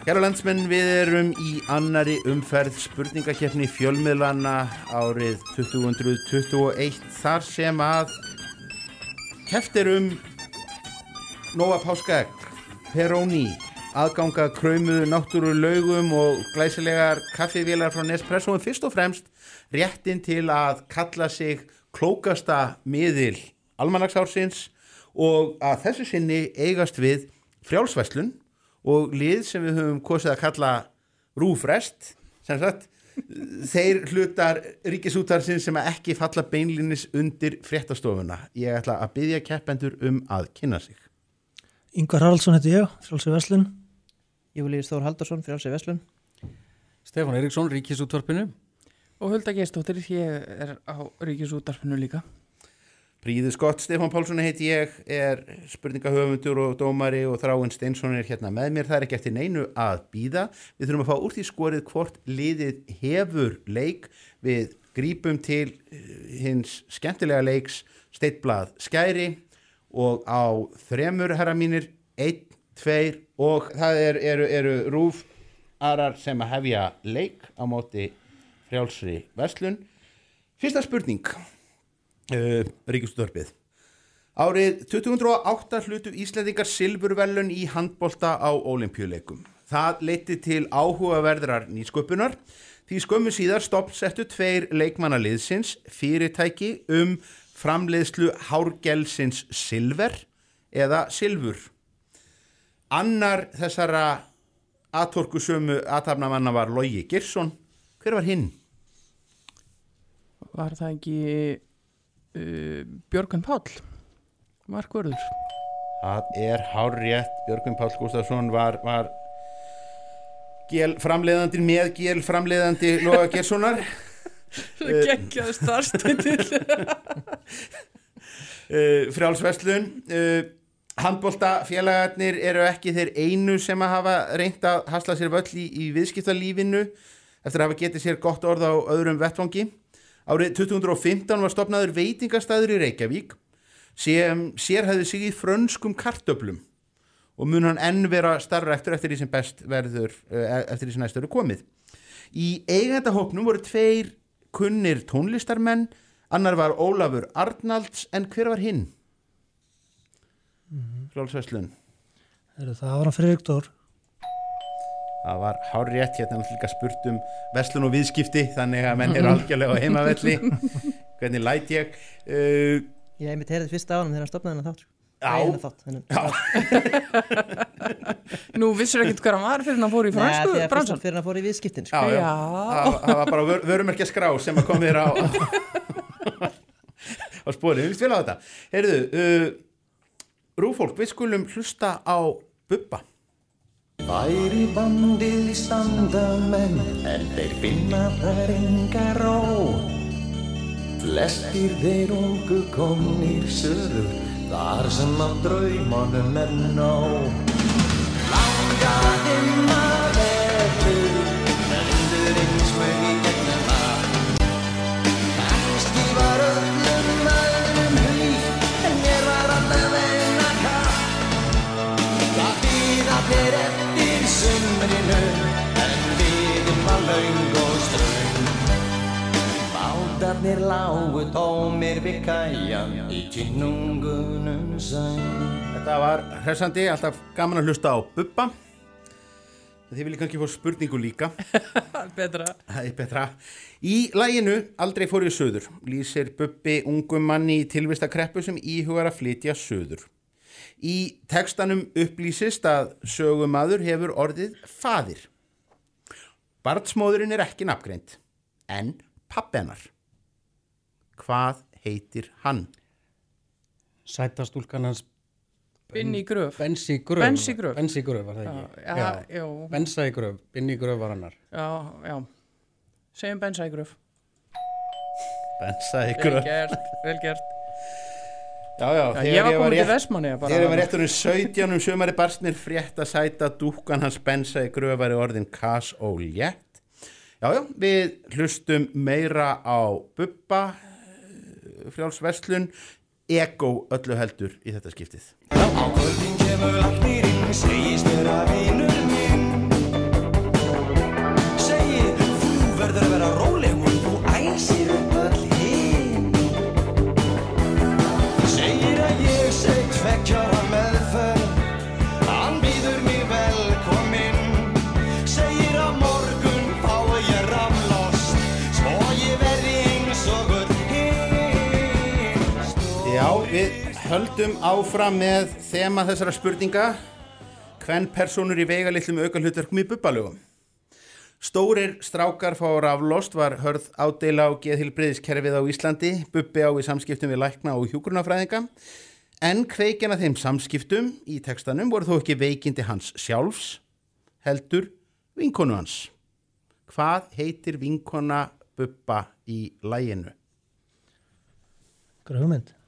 Kæra landsmenn, við erum í annari umferð spurningakefni fjölmiðlana árið 2021 þar sem að keftir um Nóa Páskaegg, Peroni, aðganga kröymuðu náttúru laugum og glæsilegar kaffivélar frá Nespresso en fyrst og fremst réttin til að kalla sig klókasta miðil almanagsársins og að þessu sinni eigast við frjálsvæslun og lið sem við höfum kosið að kalla rúfrest sem sagt þeir hlutar ríkisútarsinn sem ekki falla beinlinis undir fréttastofuna. Ég ætla að byggja keppendur um að kynna sig. Yngvar Haraldsson heiti ég, frálsið Veslun Júlíus Þór Haldarsson, frjálsið Veslun Stefán Eriksson, Ríkisútvarpinu. Og Hulda Gestóttir, ég er á Ríkisútarpinu líka Príðu Skott, Stefán Pálsson heiti ég er spurningahöfundur og dómari og Þráinn Steinsson er hérna með mér. Það er ekki eftir neinu að býða við þurfum að fá úr því skorið hvort liðið hefur leik. Við grípum til eh, hins skemmtilega leiks steittblað skæri og á þremur herra mínir, einn, tveir og það er, eru, eru rúf arar sem að hefja leik á móti frjálsri verslun. Fyrsta spurning uh, Ríkistörpið Árið 2008 hlutu Íslandingar silfurvelun í handbolta á olimpíuleikum. Það leiti til áhugaverðrar nýsköpunar því skömmu síðar stoppsettu tveir leikmannaliðsins fyrirtæki um framleiðslu hárgelsins silver eða silfur. Annar þessara aðtorkusömu aðtafnamanna var Lógi Girsson. Hver var hinn? Var það ekki uh, Björgun Páll Markvörður Það er hár rétt. Björgun Páll Gustafsson var, var framleiðandi með gél framleiðandi Lóga Girssonar. Svo geggjaði starfstundir uh, frjálsverslun uh, handbóltafélagarnir eru ekki þeir einu sem að hafa reynt að hasla sér völl í, í viðskiptalífinu eftir að hafa getið sér gott orð á öðrum vettvangi árið 2015 var stopnaður veitingastæður í Reykjavík sem sérhæði sig í frönskum kartöblum og mun hann enn vera starfrektur eftir því sem best verður uh, eftir því sem næst eru komið. Í eigandahópnum voru tveir kunnir tónlistarmenn annar var Ólafur Arnalds en hver var hinn? Frjálfsveslun Það var hann Friðrik Dór það var hár rétt hérna er líka spurt um verslun og viðskipti þannig að menn er algjörlega á heimavelli hvernig læt ég uh, Ég hef mitt heyrið fyrst á hann þegar hann stopnaði hennar þátt sko. Nei, þátt. Nú vissur ekkert hver hann var fyrir hann fór í Nei, fransku hann fyrir hann fór í viðskiptin sko. já, já. Já. Það, var bara vör, vörumerkja skrá sem að kom þér á á spori, við vist vel á þetta heyrðu uh, Rúfólk, við skulum hlusta á Bubba Væri bandið í sandamenn en þeir finna þar enga ró. Flestir þeir ungu komnir söður þar sem að draumanum er nóg Langaði maður Bátarnir lágu tómir við kæjan í kynungunum sæn Þetta var hressandi, alltaf gaman að hlusta á Bubba Þið viljið kannski fá spurningu líka Betra Það er betra. Í læginu Aldrei fór ég söður lýsir Bubbi ungum manni í tilvistakreppu sem íhugar að flytja söður. Í tekstanum upplýsist að sögumadur hefur orðið fadir. Barnsmóðurinn er ekki nafngreint, en pappennar. Hvað heitir hann? Sætastúlkan hans Binni gröf. Bensi Gröf Bensi Gröf. Bensi Gröf var það ekki? Já, já, já, Bensa í Gröf, Binni Gröf var hannar já, já. Segjum bensa í gröf. Bensa Vel ykkur. gert, vel gert. Já, já, Já, ég var komin til Vestmanni Þegar ég var réttur um 17 um sömari barsnir frétt að sæta dúkkan hans bensa í gröfari orðin Kass og Létt. Já, já, við hlustum meira á Bubba, frjálsverslun, ego öllu heldur í þetta skiptið. Á kvöldin kemur læknirinn, segist vera vinur minn höldum áfram með þema þessara spurninga Hvenn personur í veigalitlum aukalhutverkum í bubbalögum? Stórir strákar fá raflost var hörð ádela á geðhilbriðiskerfið á Íslandi, bubbi á í samskiptum við lækna og hjúgrunafræðinga en kveikjana þeim samskiptum í tekstanum voru þó ekki veikindi hans sjálfs, heldur vinkonu hans. Hvað heitir vinkona bubba í læginu? Hugmynd?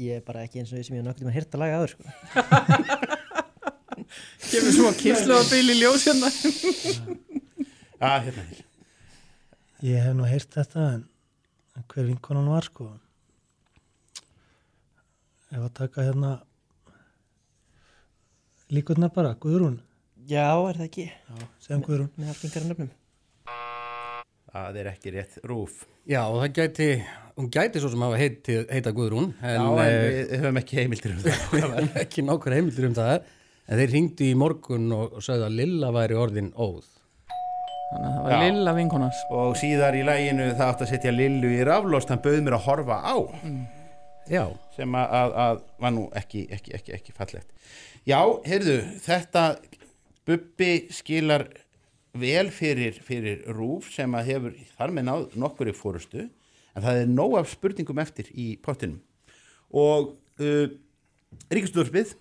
Ég er bara ekki eins og því sem ég hef nokkuð tíma að laga aður sko. Kemur svo kynslu á bíl í ljós hérna. Ah, hérna hér. Ég hef nú heyrt þetta en, hver vinkonan var sko. Ef að taka hérna líkurnar bara, Guðrún. Já, er það ekki? Segjum Guðrún. Með allt yngar nöfnum. Það er ekki rétt rúf. Já, og það gæti, hún gæti svo sem hafa heiti, heita Guðrún, en, Já, en eh, við höfum ekki heimildir um það. ekki nákvæm heimildir um það. En þeir ringdu í morgun og, sagði að Lilla væri orðin óð. Þannig að það var Já. lilla vinkonans. Og síðar í læginu það átt að setja Lillu í raflost, hann bauð mér að horfa á, Já, sem að, að, að var nú ekki, ekki, ekki, ekki fallegt. Já, heyrðu, þetta Bubbi skilar vel fyrir, fyrir rúf sem að hefur þar með náð nokkur í fórustu, en það er nóg af spurningum eftir í pottinum. Og uh, Ríkistúrspið,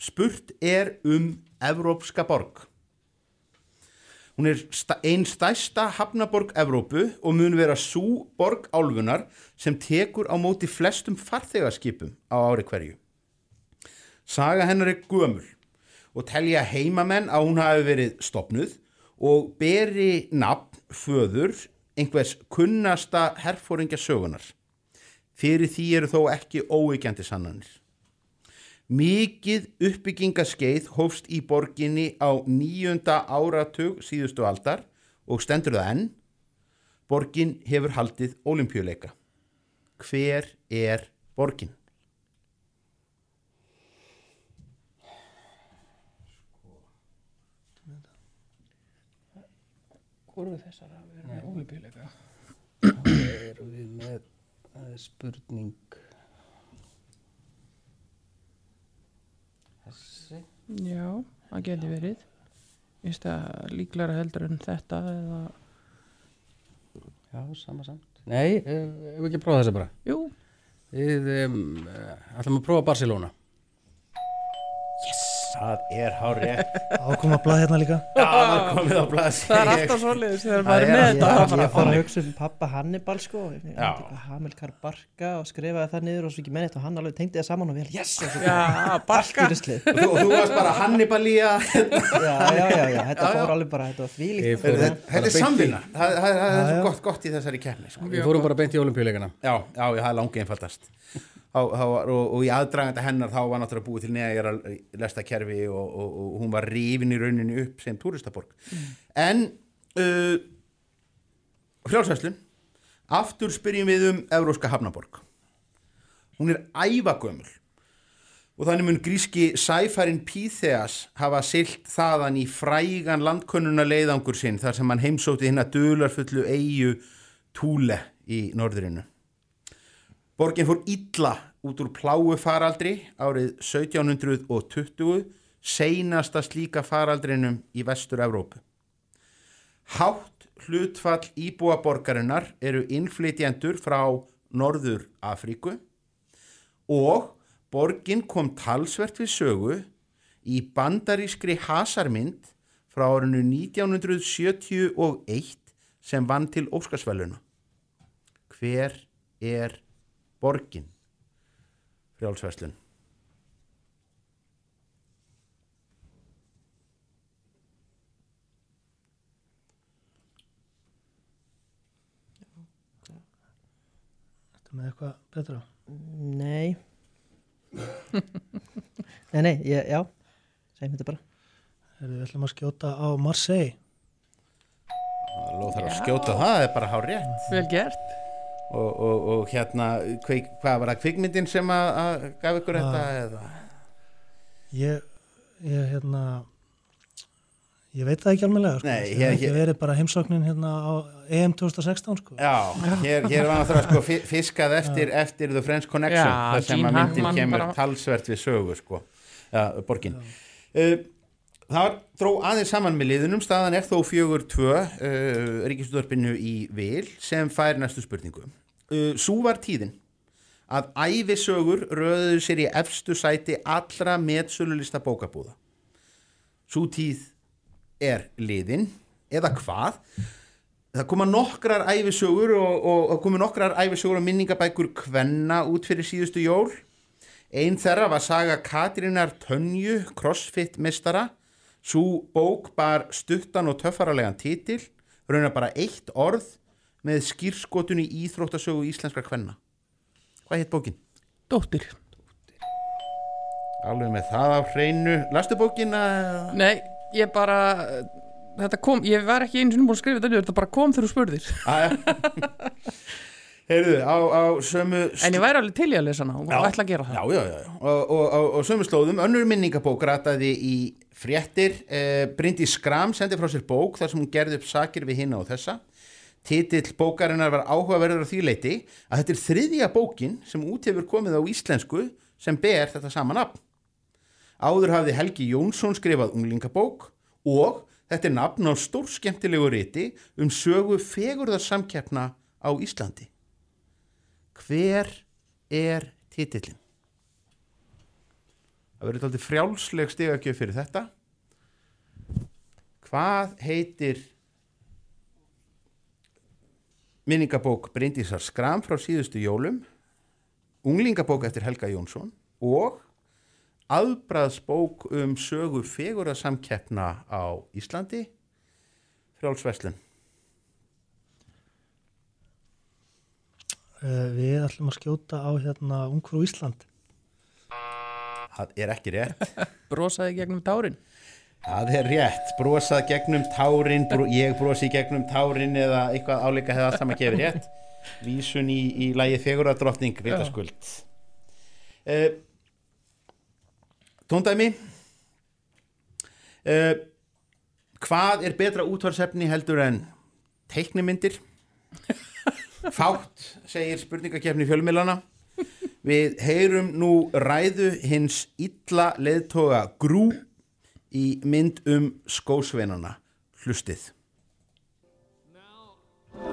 spurt er um Evrópska borg. Hún er einn stærsta hafnaborg Evrópu og mun vera svo borg álfunar sem tekur á móti flestum farþegarskipum á ári hverju. Saga hennar er gömul og telja heimamenn að hún hafi verið stopnuð og beri nafn föður einhvers kunnasta herfóringja sögunar. Fyrir því eru þó ekki óeikjandi sannanir. Mikið uppbyggingaskeið hófst í borginni á nýjunda áratug síðustu aldar og stendur það enn. Borgin hefur haldið olimpíuleika. Hver er borgin? Hvor er þessar að vera með ólipíleika? erum við með það er spurning. Þessi? Já, það geti verið. Ég veist að líklara heldur en þetta eða... Já, sama samt. Nei, ef ef við ekki að prófa þessi bara. Jú, Við um, ætlum að prófa Barcelona. Það er hár rétt. Ákoma blað hérna líka. Já, það er komið á blað. það er alltaf svoleiðis þegar Það maður er með þetta. Ég fara- fór að hugsa um pappa Hannibal sko. Hamilkar Barka og skrifaði það niður og svo ekki menn eitt og hann alveg tengdi það saman og vel, yes! Og í þú, og þú varst bara Hannibalía. Já, já, já, já, þetta fór alveg bara, þetta var þvílíkt. Þetta- Þetta er samvinna. Það, er svo gott, gott í þessari keppni. Sko. Við fórum bara beint í olimpíuleikana. Já, já, það er langið einfaldast Há, há, og, og í aðdraganda hennar þá var náttúrulega búið til neðagjara lestakerfi og, og, og hún var rifin í rauninni upp sem túristaborg. En uh, frjálsvæslun aftur spyrjum við um Evróska hafnaborg. Hún er ævagömmul og þannig mun gríski sæfærin Píþeas hafa silt þaðan í frægan landkönnuna leiðangur sinn þar sem hann heimsóti hinn að dularfullu eigu Túle í norðrinu. Borgin fór illa út úr pláu faraldri árið 1720, seinasta slíka faraldrinum í vestur Evrópu. Hátt hlutfall íbúa borgarinnar eru innflytjendur frá Norður Afríku og borgin kom talsvert við sögu í bandarískri hasarmynd frá árinu 1971 sem vann til Óskarsvæluna. Hver er borgin? Frjálsverslun. Þetta með eitthvað betra. Nei. nei, nei, ég, já, segjum þetta bara. Heyrðu, Við ætlum að skjóta á Marseille. Lóð þarf að skjóta það, það er bara hár rétt. Vel gert. Og, og, og hérna, kveik, hvað var það kvikmyndin sem að, að gaf ykkur þetta? Eða? Ég, ég hérna, Ég veit það ekki almennilega, sko. Nei, Það hér- hefur ekki verið bara heimsóknin hérna á EM 2016, sko. Já, hér, hér var náttúrulega sko fi- fiskað eftir, eftir The French Connection Já, þar sem að myndin kemur bara- talsvert við sögu sko, ja, borgin uh, Það dró aðeins saman með liðunum. Staðan er þó fjögur tvö uh, ríkisútvarpinu í vil sem fær næstu spurningu. Uh, Sú var tíðin að ævisögur röðuðu sér í efstu sæti allra metsölulista bókabúða. Sú tíð er liðin eða hvað? Það koma nokkrar æfisögur og, og, og komu nokkrar æfisögur og minningabækur kvenna út fyrir síðustu jól. Einn þeirra var saga Katrínar Tönju crossfit mistara svo bók bar stuttan og töffaralegan titil raunar bara eitt orð með skýrskotun í íþróttasögu íslenskra kvenna hvað hétt bókin? Dóttir. Alveg með það á hreinu Lastu bókina? Nei, ég bara, þetta kom, ég var ekki einu sinni búin að skrifa þetta þetta bara kom þegar þú spurðir. Aja Heyrðu, á, á sömu En ég væri alveg til í að lesa hana og ætla að gera það. Já, já, já. Og, og, og, og sömu slóðum, önnur minningabók rataði í fréttir, eh, Bryndi Skram sendi frá sér bók þar sem hún gerði upp sakir við hinna og þessa. Titill bókarinnar var áhugaverður á því leiti að þetta er þriðja bókin sem út hefur komið á íslensku sem ber þetta sama nafn. Áður hafði Helgi Jónsson skrifað unglingabók og þetta er nafn á stórskemmtilegu riti um sögu fegurðarsamkeppna á Íslandi. Hver er titillin? Það verður taldið frjálsleg stigagjöf fyrir þetta. Hvað heitir minningabók Bryndísar Skram frá síðustu jólum, unglingabók eftir Helga Jónsson og aðbraðsbók um sögu fegurðarsamkeppna á Íslandi, frjálsveslun. Uh, við ætlum að skjóta á hérna Ungfrú Ísland. Það er ekki rétt. Brosaði gegnum tárin. Það er rétt, brosað gegnum tárin, bro, ég brosi gegnum tárin eða eitthvað áleika hefði allt saman gefið rétt. Vísun í, í lagið feguradrottning, vitaskuld. Uh, tóndæmi, uh, hvað er betra útvarsefni heldur en teiknimyndir? Fátt, segir spurningakefni fjölmilana. Við heyrum nú ræðu hins illa leiðtoga grú í mynd um skósveinana. Hlustið.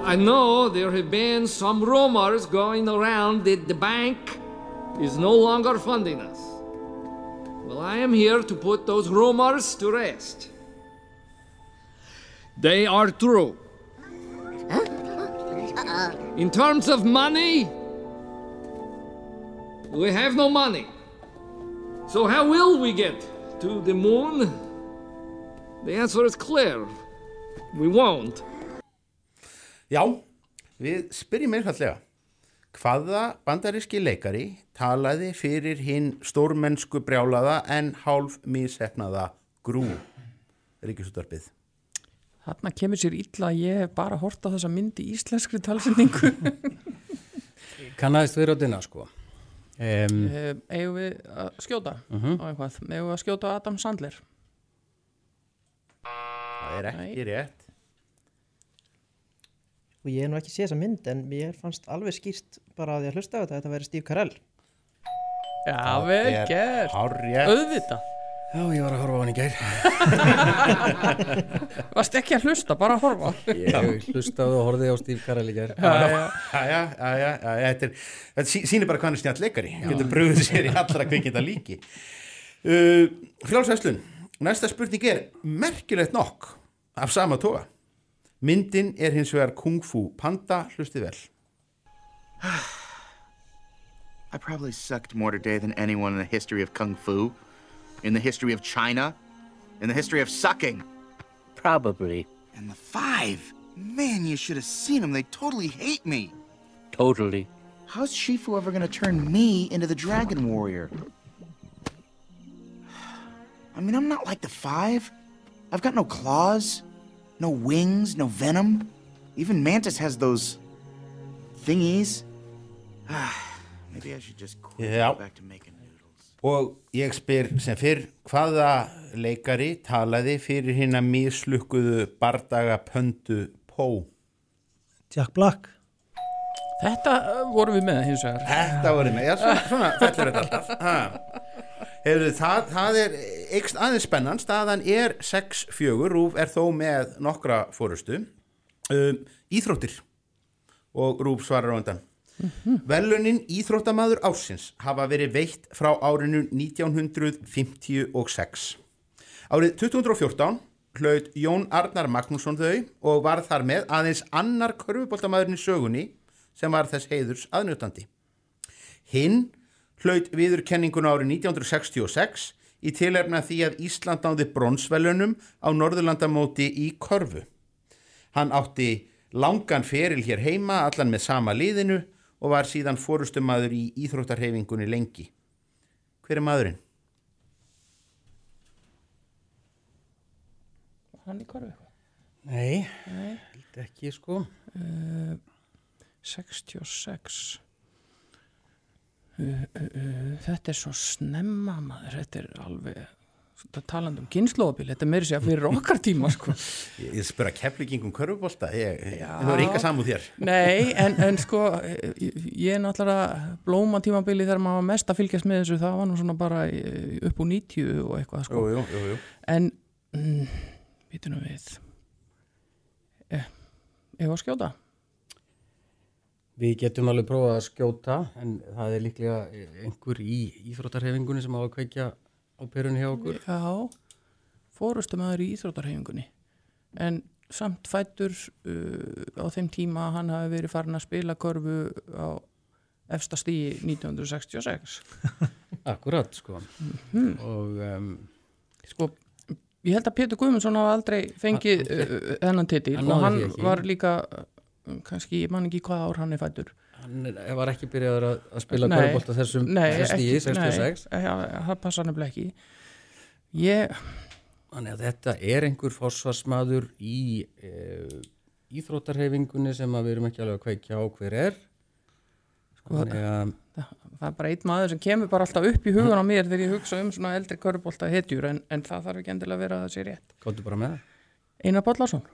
I know there have been some rumors going around that the bank is no longer funding us. Well, I am here to put those rumors to rest. They are true. In terms of money, we have no money. So, how will we get to the moon? The answer is clear. We won't. Já, við spyrjum einfallega. Hvaða bandaríski leikari talaði fyrir hinn stórmennsku brjálaða en hálf mísefnaða grú? Ríkisúttarpið. Þarna kemur sér illa að ég hef bara hort á þessa myndi íslenskri talsendingu. Kannaðist við röddina sko. Um, um, eigum við að skjóta Mhm. á eitthvað? Eigum við að skjóta á Adam Sandler? Það er ekki rétt. og ég hef nú ekki séð þessa mynd en mér fannst alveg skýrt bara að ég hlusta á þetta að þetta væri Steve Carell Já, vel er gert. Auðvitað. Já, ég var að horfa á hann í gær. Varst ekki að hlusta, bara að horfa. Ég hlustaði og horfið á Steve Carell í gær. Þetta, er, sýnir bara hvað hann er snjall leikari. Getur brugðið sér í allra kvikindi líki. Uh, Frjálsvæslun, næsta spurning er merkilegt nokk af sama toga. Myndin er hins vegar Kung Fu Panda, hlustið vel. I probably sucked more today than anyone in the history of Kung Fu, in the history of China, in the history of sucking. Probably. And the five. Man, you should have seen them. They totally hate me. Totally. How's Shifu ever gonna turn me into the Dragon Warrior? I mean, I'm not like the five. I've got no claws, no wings, no venom. Even Mantis has those thingies. Maybe I should just quit Já. go back to making noodles. Og ég spyr sem fyrr, hvaða leikari talaði fyrir hinn að mislukkuðu bardaga pöndu Pó. Jack Black Þetta uh, vorum við með hins vegar. Þetta voru með, já, svona, svona fellur þetta alltaf. Ha. Hefur, það, það er ykst aðeins spennan, staðan er 6-4, Rúf er þó með nokkra fórustu. Um, íþróttir og Rúf svarar á undan. Velunin Íþróttamaður ársins hafa verið veitt frá árinu 1956. Árið 2014 hlaut Jón Arnar Magnússon þau og var þar með aðeins annar körfuboltamaðurinn í sögunni sem var þess heiðurs aðnjótandi. Hinn hlaut viðurkenninguna árið 1966 í tilefna því að Ísland náði bronsvelunum á Norðurlandamóti í Körfu. Hann átti langan feril hér heima allan með sama liðinu og var síðan fórustumadur í íþróttarhefingunni lengi. Hver er maðurinn? Hann í korfu. Nei, Nei. ekki sko. Uh, 66. Uh, uh, uh, þetta er svo snemma maður, þetta er alveg þetta talandi um kynnslóðabil, þetta er meiri sér fyrir okkar tíma sko. Ég, ég spura keflingum körfubólta, það er enga samúð þér. Nei, en, en sko ég, ég er náttúrulega blóma tímabili þegar maður var mest að fylgjast með þessu það var nú svona bara upp úr 90 og eitthvað sko. Jú, jú, jú, jú. en mm, vitunum við eh, ef að skjóta Við getum alveg prófað að skjóta en það er líklega einhver í íþróttarhefingunni sem á að kveikja á perunni hjá okkur. Já, fórustum aður í íþróttarhefingunni en samt fættur uh, á þeim tíma að hann hafi verið farin að spila körfu á efsta stíi 1966 Akkurat, sko. Mhm. Og um, sko, ég held að Pétur Guðmundsson hafa aldrei fengið uh, þennan titil Hann og hann var líka uh, kannski, ég man ekki hvað ár hann er fættur hann var ekki byrjaður að, að spila Nei, körubólta þessum ekki- 66. Nei, ja, það passa nefnilega ekki ég Þannig að þetta er einhver forsvarsmaður í e, íþróttarhefingunni sem að við erum ekki alveg að kveikja á hver er. Sko, Þannig að það, það er bara einn maður sem kemur bara alltaf upp í hugan á mér þegar ég hugsa um svona eldri körubólta hetjur en, en það þarf ekki endilega að vera að það sé rétt Kóttu bara með það. Einar Bollarsson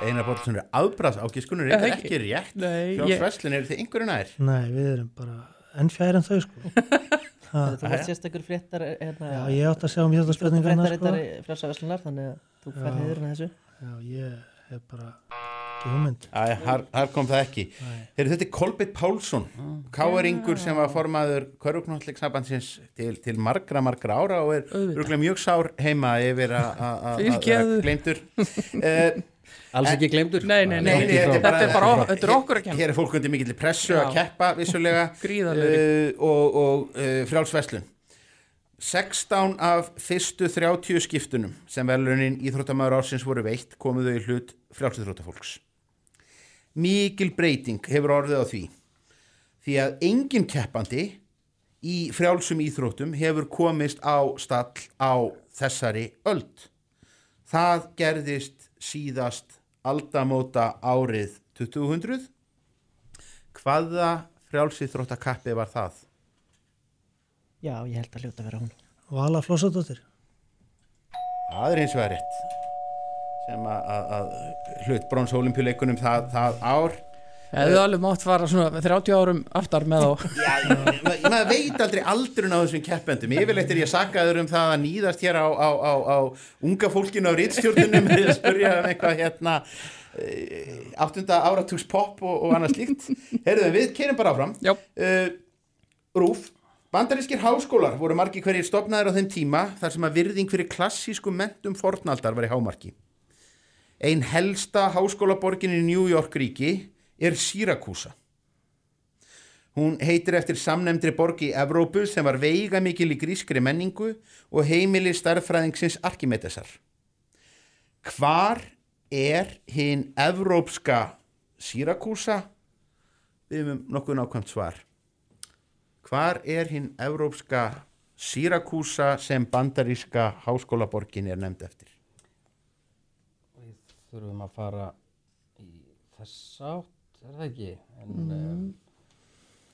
Einar Bólsson er afbrast á gískunur, er ekki. ekki rétt. Frjálsveslin, eru þið einhverju nær? Nei, við erum bara enn fjær en þau sko ha, Þú varst sérstakur fréttar hérna, Já, ég átt að sjá um hérna spurningarna sko frjálsaveslunar, þannig að þú fær heiðurinn að þessu Já, ég hef bara ekki hugmynd þar, kom það ekki. Heru, þetta er Kolbett Pálsson, káeringur sem var formaður Köruknóttleiksnabansins til, til margra, margra ára og er mjög sár heima yfir að- að að- að Fyrirgefðu. gleymdur. Uh, Alls ekki gleymdur. Nei, nei, nei, Nei, þetta, þetta er bara, þetta er okkur að kenna. Hér er fólk undir mikill pressu að keppa vissulega uh, og, og uh, frjálsveslun 16 af fyrstu 30 skiptunum sem velunin Íþróttamæður ársins voru veitt komuðu í hlut frjálsíþróttafólks. Mikil breyting hefur orðið á því því að engin keppandi í frjálsum íþróttum hefur komist á stall á þessari öld. Það gerðist síðast aldamóta árið 2000. Hvaða frjálsýþróttakappi var það? Já, ég held að hljóta að vera hún Vala Flossadóttir Það er eins og það rétt sem að, að, að hlut bronsolimpíuleikunum það, það ár Hefðu alveg mátt fara svona 30 árum aftar með þá. Já, ma- maður veit aldrei aldrun á þessum keppendum. Yfirleitt er ég sakaður um það að nýðast hér á, á, á, á unga fólkinu á rítstjórnunum með að spurja um eitthvað hérna eh, áttunda áratugs pop og, og annað slíkt. Herðu, við keirum bara áfram. Uh, Rúf Bandarískir háskólar voru margir hverjir stopnaðir á þeim tíma þar sem að virðing fyrir klassísku mentum fornaldar var í hámarki. Ein helsta háskólaborgin í New York ríki er Syracuse Hún heitir eftir samnemndri borg í Evrópu sem var veiga mikil í grískri menningu og heimili starffræðingsins Arkimedesar. Hvar er hinn evrópska Syracuse? Við höfum nokkuð nákvæmt svar. Hvar er hinn evrópska Syracuse sem bandaríska háskólaborgin er nefnd eftir? Þurfum að fara í þess átt, er það ekki? En, mm.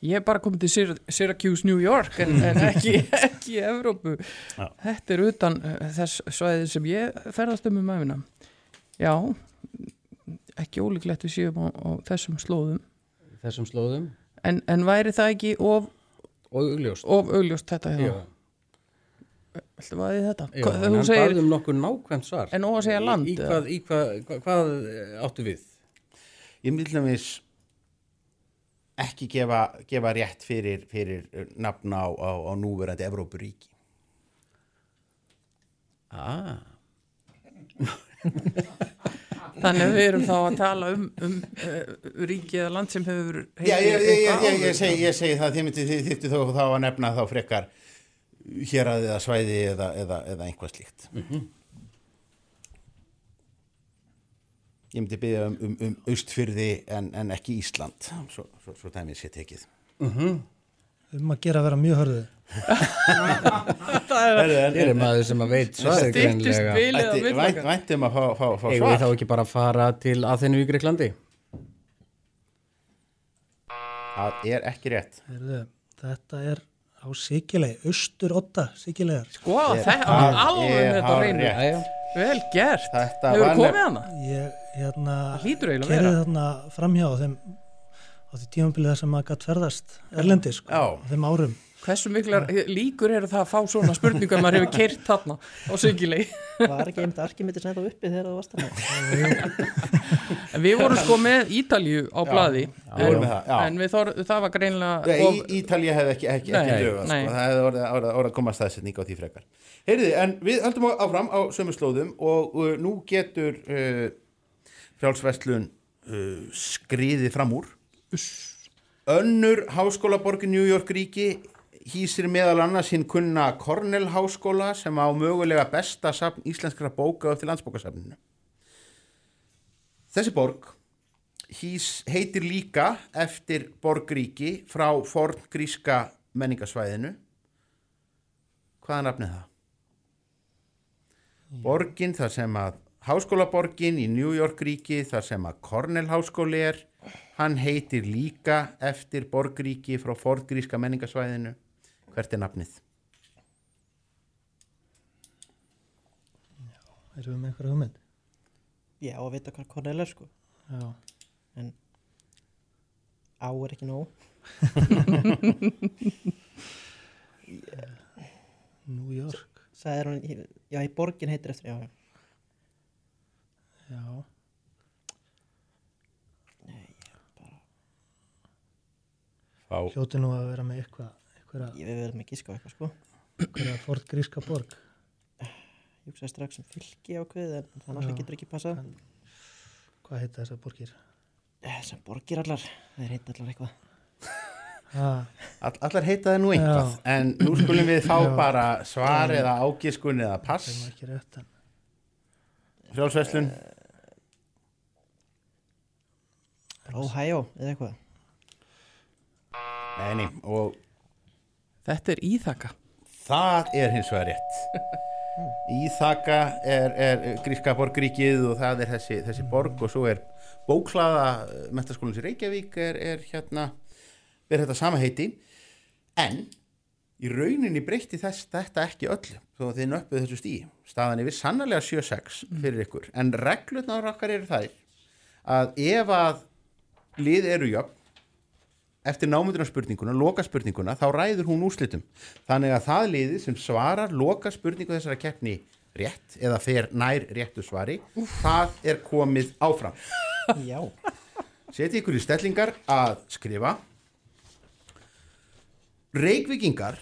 ég hef bara komið til Syr Syracuse, New York en, en ekki, ekki Evrópu Já. þetta er utan uh, þess svæðið sem ég ferðast um um æfina já ekki ólíklegt við séum á, á þessum slóðum þessum slóðum en, en væri það ekki of, og augljóst of augljóst þetta Já, hjá Viltu vaðið þetta? já þú hann segir, um nokkur nákvæmt svar En að segja land, Í, í, hvað, í hvað, hvað, hvað eh, áttu við? Ég til dæmis ekki gefa, gefa rétt fyrir, fyrir nafn á, á, á núverandi Evrópuríki. Ah, þannig að við erum þá að tala um, um uh, ríki eða land sem hefur Já, ég, ég, ég, ég, segi, það, þið þó þá að nefna þá frekar hér að eða svæði eða, eða, eða einhvað slíkt. Ég myndi byggja um, um, um austfyrði en, en ekki Ísland, svo, svo, svo dæmið sé tekið. um að gera að vera mjög hörðu Hér er maður sem að veit svarið Styttist greinlega væntum að fá, fá, fá svar. þá ekki bara fara til Aþenu í Greiklandi? Það er ekki rétt. Heyrðu, þetta er á Sikilei, austur otta Sikilegar Sko, það alveg er með þetta á Vel gert Þetta Hefur var komið hana? ég hérna vera. þarna framhjá á þeim á því tímabilið sem maður gætt ferðast erlendi sko, á þeim árum Hversu miklar líkur eru það að fá svona spurningar maður hefur keirt þarna á Sigilei Var ekki einmitt Arkimedes ennþá uppi þegar það varst þarna? En við vorum sko með Ítalju á já. En við þor, það var greinlega of, í, Ítalía hefði ekki, ekki, ekki Nei, dögað, nei. sko. það hefði orðið, orðið, orðið að koma staðsetning á því frekar. Heyriði, en við höldum á- áfram á sömu slóðum og uh, nú getur uh, frjálsverslun uh, skriðið fram úr. Önnur háskólaborg í New York ríki hýsir meðal annars hinn kunna Cornell háskóla sem á mögulega besta safn íslenskra bóka upp til landsbókasafninu. Þessi borg hís heitir líka eftir borgríki frá forngríska menningasvæðinu. Hvað er nafnið það? Borgin þar sem að háskólaborgin í New York ríki þar sem að Cornell háskóli er hann heitir líka eftir borgríki frá forngríska menningasvæðinu. Hvert er nafnið? erum við með einhverja hugmynd? Já, að vita hvað Cornell er sko. Já, En á er ekki nóg. New York. Sæðir hún, í- já, í borgin heitir eftir, já, já. Já, Fá. hljóti nú að vera með eitthvað einhverja, Ég við verðum ekki sko eitthvað sko. einhverja forngríska borg? Ég hugsaði strax um fylki ákveðið en það náttúrulega Já. getur ekki passað. Hvað heita þessar borgir? Eh, Sem borgir allar, það heitin allar eitthvað. All, allar heita það nú eitthvað, Já. en nú skulum við fá Já. bara svar eða ágiskun eða pass. er Frjálsverslun, Ohio eða eitthvað. Nei, nei, og Þetta er íþaka Það er hins vegar rétt. Íþaka er, er gríska borgríkið og það er þessi, þessi borg og svo er bóklaða metaskólans í Reykjavík er, er hérna, er þetta sama heiti. En í rauninni breytti þess, þetta ekki öllu þó að þið nöppuð þessu stíi. Staðan yfir sannarlega 7-6 fyrir ykkur. En reglurnar okkar eru þær að ef að lið eru jöfn eftir námundunarspurninguna, loka spurninguna, þá ræður hún úrslitum. Þannig að það liðið sem svarar loka spurningu þessara keppni rétt eða fer nær réttu svari, það er komið áfram. Já, Seti ykkur í stellingar að skrifa. Reykvíkingar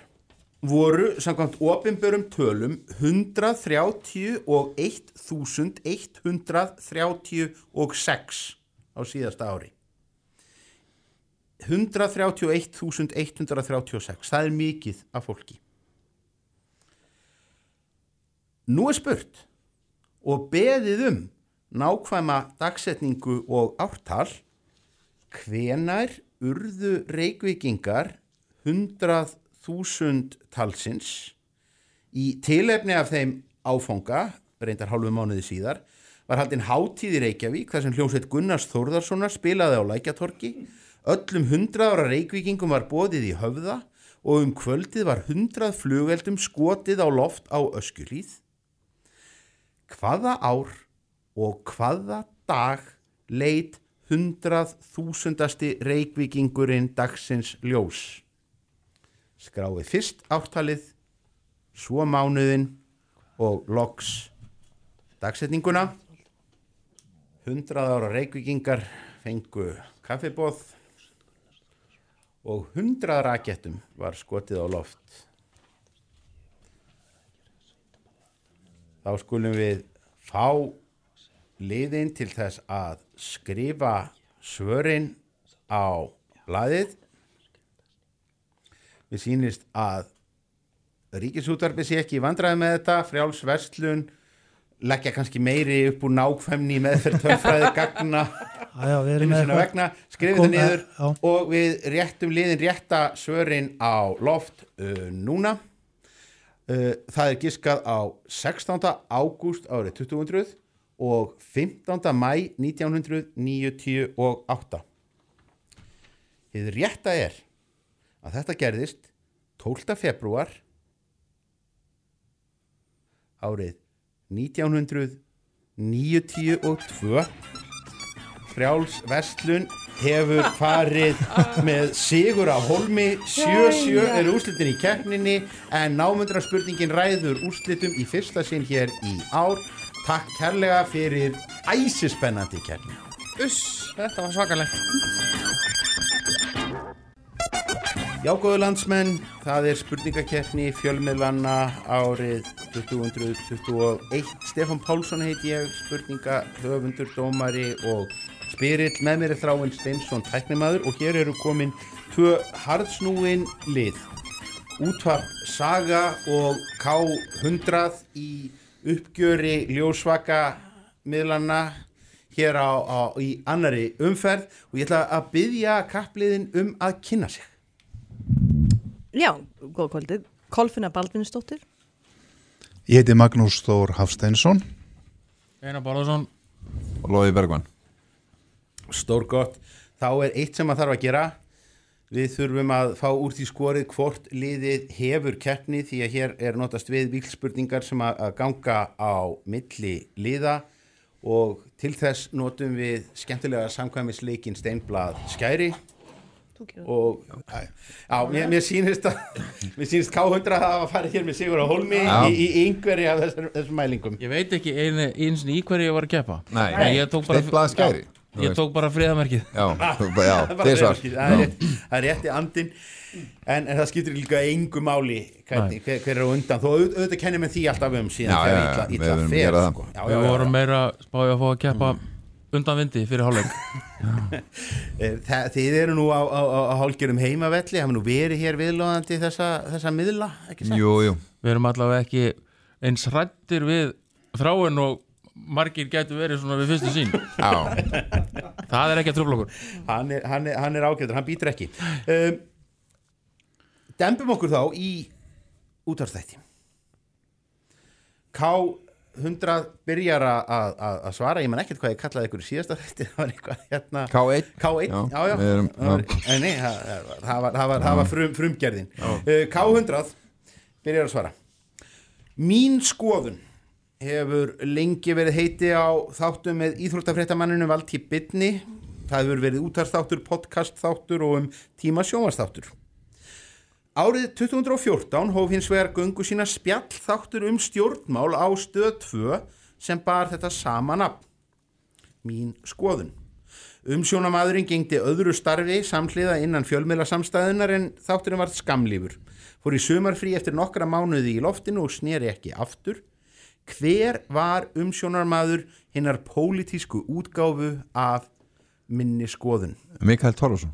voru samkvæmt opinberum tölum 130 og 1136 á síðasta ári. 131.136 það er mikið af fólki. Nú er spurt og beðið um nákvæma dagsetningu og ártal. Hvenar urðu reykvikingar 100.000 talsins? Í tilefni af þeim áfanga reyndar hálfu mánuði síðar var haldin hátíð í Reykjavík þar sem hljómsveit Gunnars Þórðarssonar spilaði á Lækjatorki Öllum hundrað ára reykvíkingum var bóðið í höfða og um kvöldið var hundrað flugeldum skotið á loft á öskjulíð. Hvaða ár og hvaða dag leit hundrað þúsundasti reykvíkingurinn dagsins ljós? Skráið fyrst ártalið, svo mánuðin og loks dagsetninguna. Hundrað ára reykvíkingar fengu kaffibóð og hundrað rakettum var skotið á loft. Þá skulum við fá liðin til þess að skrifa svörin á blaðið. Við sýnist að ríkisútarfi sé ekki í vandræði með þetta, frjáls verslun, leggja kannski meiri upp úr nákvæmni með þeir tölfræði gagna Já, vegna, skrifið Kom- það niður já. og við réttum liðin rétta svörin á loft uh, núna uh, það er giskað á 16. ágúst árið 2000 og 15. mæ 1998 Þið rétta er að þetta gerðist 12. februar árið 1992 Frjáls Vestlun hefur farið með sigur á Holmi 7-7 er úrslitin í keppninni en námundra spurningin ræður úrslitum í fyrsta sinn hér í ár Takk kærlega fyrir æsispennandi keppni Uss, þetta var svakalegt. Já, góðu landsmenn, það er spurningakeppni fjölmiðlanna árið 2021. Stefán Pálsson heiti ég, spurninga, höfundur, dómari og spyrill. Með mér er þráinn Steinsson tæknimaður og hér eru komin tvö hardsnúin lið. Útvarp Saga og K100 í uppgjöri ljósvaka miðlanna hér á, á, í annari umferð og ég ætla að byggja kappliðin um að kynna sig. Já, góða kvöldið. Kolfinna Baldvinsdóttir. Ég heiti Magnús Þór Hafsteinsson Einar Bárðarsson. og Lóði Bergman. Stór gott. Þá er eitt sem að þarf að gera. Við þurfum að fá úr því skorið hvort liðið hefur keppni því að hér er notast við vílspurningar sem að ganga á milli liða og til þess notum við skemmtilega samkvæmisleikin Steinblad Skæri og já, mér, mér sýnist að mér sýnist K100 að hafa farið hér með Sigur á Holmi Já. í, í yngveri af þessar, þessum mælingum Ég veit ekki einu, eins og í hverju ég var að keppa Nei. En ég tók bara, Steinblað skæri. Ég tók bara friðamerkið Já, já, Það er er rétt- það er rétti andin en, en það skiptir líka engu máli hvernig, hver, hver er undan. Þó auð- auðvitað kennir með því alltaf um síðan Já, þegar já, illa, við fer sko. já, Við já, já, vorum meira spáði að fá að keppa undan vindi fyrir hálfleik. Eh, Þið eru nú á, á, á, á hálgerum heimavelli. Hafa nú verið hér viðlóðandi þessa, þessa miðla? Jú, jú. Við erum allavega ekki eins hrættir við þráin og margir getur verið svona við fyrstu sín Já, Það er ekki að trúfla okkur. Hann er, hann er, hann er ágæður, hann býtur ekki. Um, Dembum okkur þá í útvarstætti K100 byrjar að- að að- að svara, ég man ekkert hvað ég kallaði ykkur í síðasta þætti, það var eitthvað hérna. K1 K1, já, Já, já, erum-. Nei, nei, það, það var, það var, það var frum, frumgerðin. Uh, K100 byrjar að svara. Mín skoðun hefur lengi verið heiti á þáttum með íþróttafréttamanninu Valtí Bitni það hefur verið útarstáttur, podcast þáttur og um tíma sjónvarsþáttur Árið 2014 hóf hins vegar göngu sína spjall þáttur um stjórnmál á stöð 2 sem bar þetta sama nafn. Mín skoðun. Umsjónamaðurinn gengdi öðru starfi samhliða innan fjölmiðla samstæðunar en þátturinn var skamlífur. Fór í sumarfrí eftir nokkra mánuði í loftinu og sneri ekki aftur. Hver var umsjónarmaður hinnar pólitísku útgáfu af minni skoðun? Mikael Torfarsson.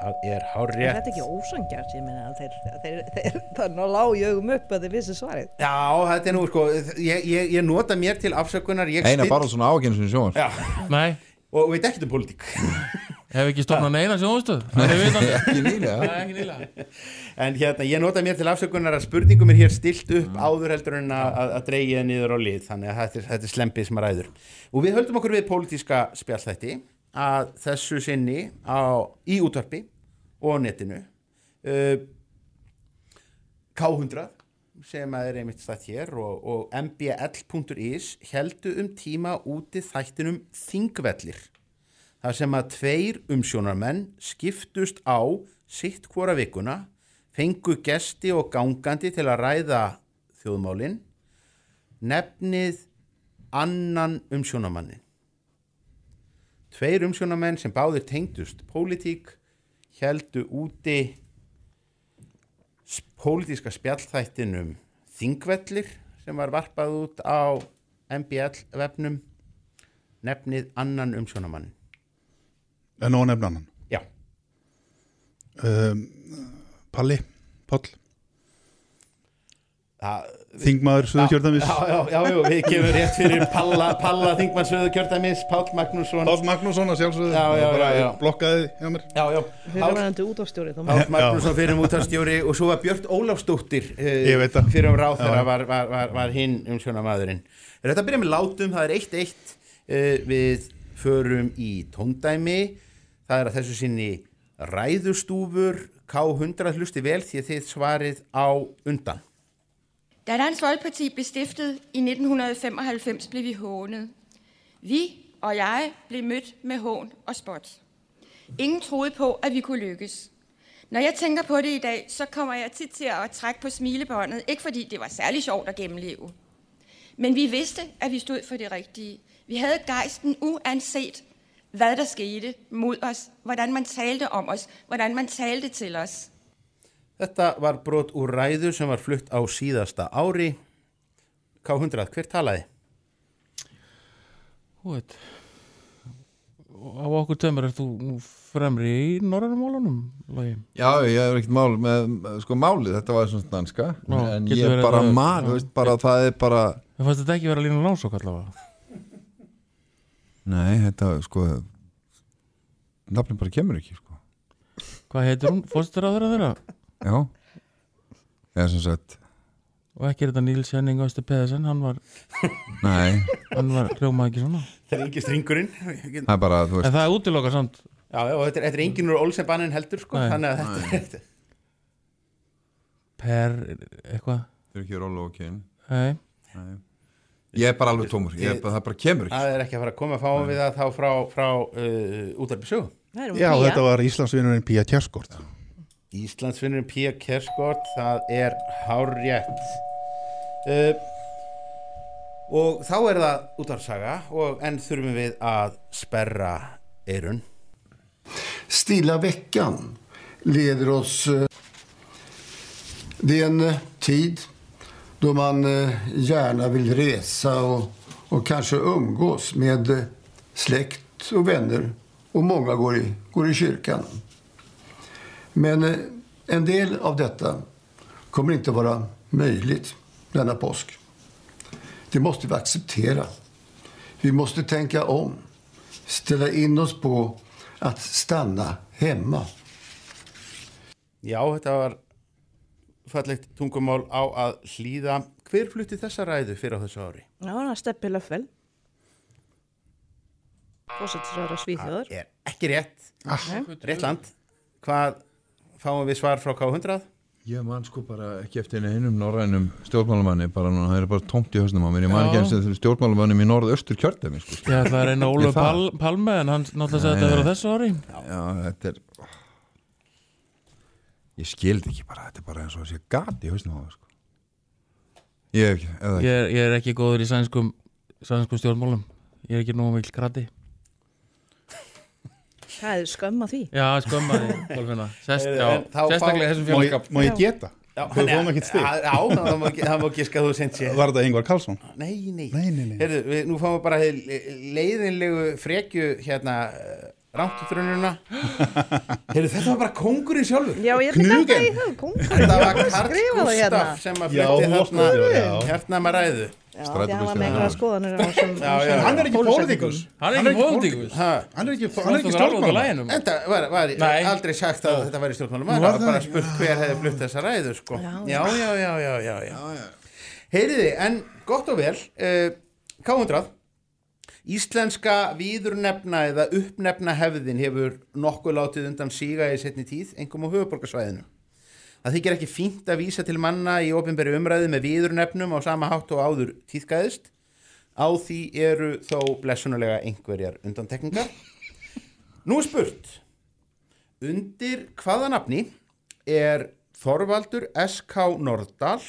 Það er hár Er rétt. þetta ekki ósangjart? Ég meina að þeir, þeir, þeir, það er ná lág í augum upp að þeir vissi svarið. Já, þetta er nú sko, ég, ég, ég nota mér til afsökunar ég Einar still- bara svona ákynnsum Nei, og veit ekkert um pólitík hef ekki stofnað neina er vitandi Ekki nýlega. En hérna, ég nota mér til afsökunar að spurningum er hér stilt upp áður heldur en að, dreigja niður á lið. Þannig að þetta er, þetta er slempið sem að ræður. Og við höldum okkur við pólitíska spjallþætti að þessu sinni á, í útvarpi og á netinu. Uh, K100 sem að er einmitt stætt hér og, og mbl.is heldu um tíma úti þættinum Þingvellir þar sem að tveir umsjónarmenn skiptust á sitt hvora vikuna fengu gesti og gangandi til að ræða þjóðmálin nefnið annan umsjónamannin tveir umsjónamenn sem báðir tengdust pólitík heldu úti pólitíska spjallþættinum Þingvellir sem var varpað út á MBL vefnum nefnið annan umsjónamann En nóg nefna annan. Já. Um, Palli, Það- Þingmaður Suðurkjördæmis. Já, já, já, já, við kemur rétt fyrir Palla, Palla Þingmann Suðurkjördæmis, Páll Magnússon Páll Magnússon að sjálfsögðu. Já, já, Bara já, já. Blokkaði hjá mér. Já, já, þá Páll Magnússon fyrir um útastjóri og svo var Björt Ólafsdóttir það. fyrir um ráð þegar var, var, var, var hinn umsjónamaðurinn Er þetta að byrja með látum, það er eitt eitt uh, við förum í tóndæmi það er að þessu sinni ræðustúfur K100 hlusti vel því að þið svarið á undan Da Dansk Folkeparti blev stiftet i 1995, blev vi hånet. Vi og jeg blev mødt med hån og spot. Ingen troede på, at vi kunne lykkes. Når jeg tænker på det i dag, så kommer jeg tit til at trække på smilebåndet. Ikke fordi det var særlig sjovt at gennemleve. Men vi vidste, at vi stod for det rigtige. Vi havde gejsten uanset, hvad der skete mod os. Hvordan man talte om os. Hvordan man talte til os. Þetta var brot úr ræðu sem var flutt á síðasta ári K100, hver talaði? Þú veit Á okkur tömur er þú nú fremri í norrænumálunum Logi? Já, ég er ekkert mál með, sko málið, þetta var svona danska Já, en ég verið bara að- já. þú veist, bara það er bara Það fannst þetta ekki vera lína lásokk allavega Nei, þetta, sko nafnum bara kemur ekki, sko. Hvað heitir hún? Fórstur á þeirra? Þeirra? Já Eða sem sagt. Og ekki er þetta Níls Henning Östu Pedersen Hann var Nei. Hann var hljómað ekki svona. Það er ekki stringurinn. Það er bara, þú veist En það er útilokað samt. Já, já, og þetta er, þetta er enginn úr Olsenbanin heldur sko, Nei. þannig að þetta er þetta Per eitthvað? Þau eru ekki rólu og kyn. Nei Ég er bara alveg tómur, ég bara, það bara kemur ekki. Það er ekki að fara að koma að fá við það þá frá, frá uh, útarpi sögu. Já, þetta var Íslandsvinnurinn Pía Kjerskort. Íslandsvinnurinn Pía Kerskort það er hárrétt. Uh, og þá er það útarsaga og enn þurfum við að sperra eirun Stilla veckan leder oss... eh, Det är en tid då man eh, gärna vill resa och, och kanske umgås med eh, släkt och vänner och många går i, går i kyrkan. Men eh, en del av detta kommer inte vara möjligt denna påsk. Det måste vi acceptera. Vi måste tänka om, ställa in oss på att stanna hemma. Ja, det var fallegt tungumál á að hlýða hver flutti þessa ræðu fyrir á þessu ári? Já, það er Steppi Löffel Fósættisræður að Svíþjóðar Það er ekki rétt Ah. Rétt land Hvað fáum við svar frá K100? Ég man sko bara ekki eftir einum norrænum stjórnmálamanni bara núna, það er bara tómt í höstum á mér ég man Já. ekki eftir stjórnmálamannum í norðaustur kjördæmi sko. Ég ætla að reyna Ég Ólu það. Pal, Palme en hann náttúrulega sagði Nei, þetta nei. þessu ári Já, þetta er Ég skildi ekki bara, þetta er bara eins og að sé gat í hausnum á það sko. Ég hef ekki, ekki ég er, ég er ekki góður í sænskum sænskum stjórnmálum Ég er ekki nógu mikil grati Það er skömm að því Já, skömma því, Kolfinna Sest, já, en þá Sérstaklega þessum Má ég- félagskap má ég geta? Já, Þú fáum ekkert stig. Já, það má ekki skað þú sent sér Var þetta Ingvar Karlsson? Nei, nei, Nei, nei, nei. Heyrðu, við, nú fáum við bara leiðinlegu frekju hérna rántutrununa Heyrðu, þetta var bara kongurinn sjálfur. Já, ég er ekki þetta í það, kóngur Þetta var Karl það hérna. Gustaf sem að þarna já. hérna með ræðu. Já, því hann var með einhverja skoðanir hann er ekki pólitíkus. Hann er ekki pólitíkus Ha, Hann er ekki, Hann hann er ekki stjórnmálamann. Þetta var, aldrei sagt að þetta væri stjórnmálum Nú það var var það. bara spurt hver hefði flutt þessa ræðu sko. Já, já, já, já, já, já, já. Heyriði, en gott og vel uh, K100 Íslenska víðurnefna eða uppnefna hefðin hefur nokkuð látið undan síga í setni tíð, engum á höfuborgarsvæðinu. Það þykir ekki fínt að vísa til manna í ofinberi umræði með víðurnefnum á sama hátt og áður tíðgæðist. Á því eru þó blessunulega einhverjar undantekningar. Nú spurt, undir hvaða nafni er Þorvaldur S.K. Nordal,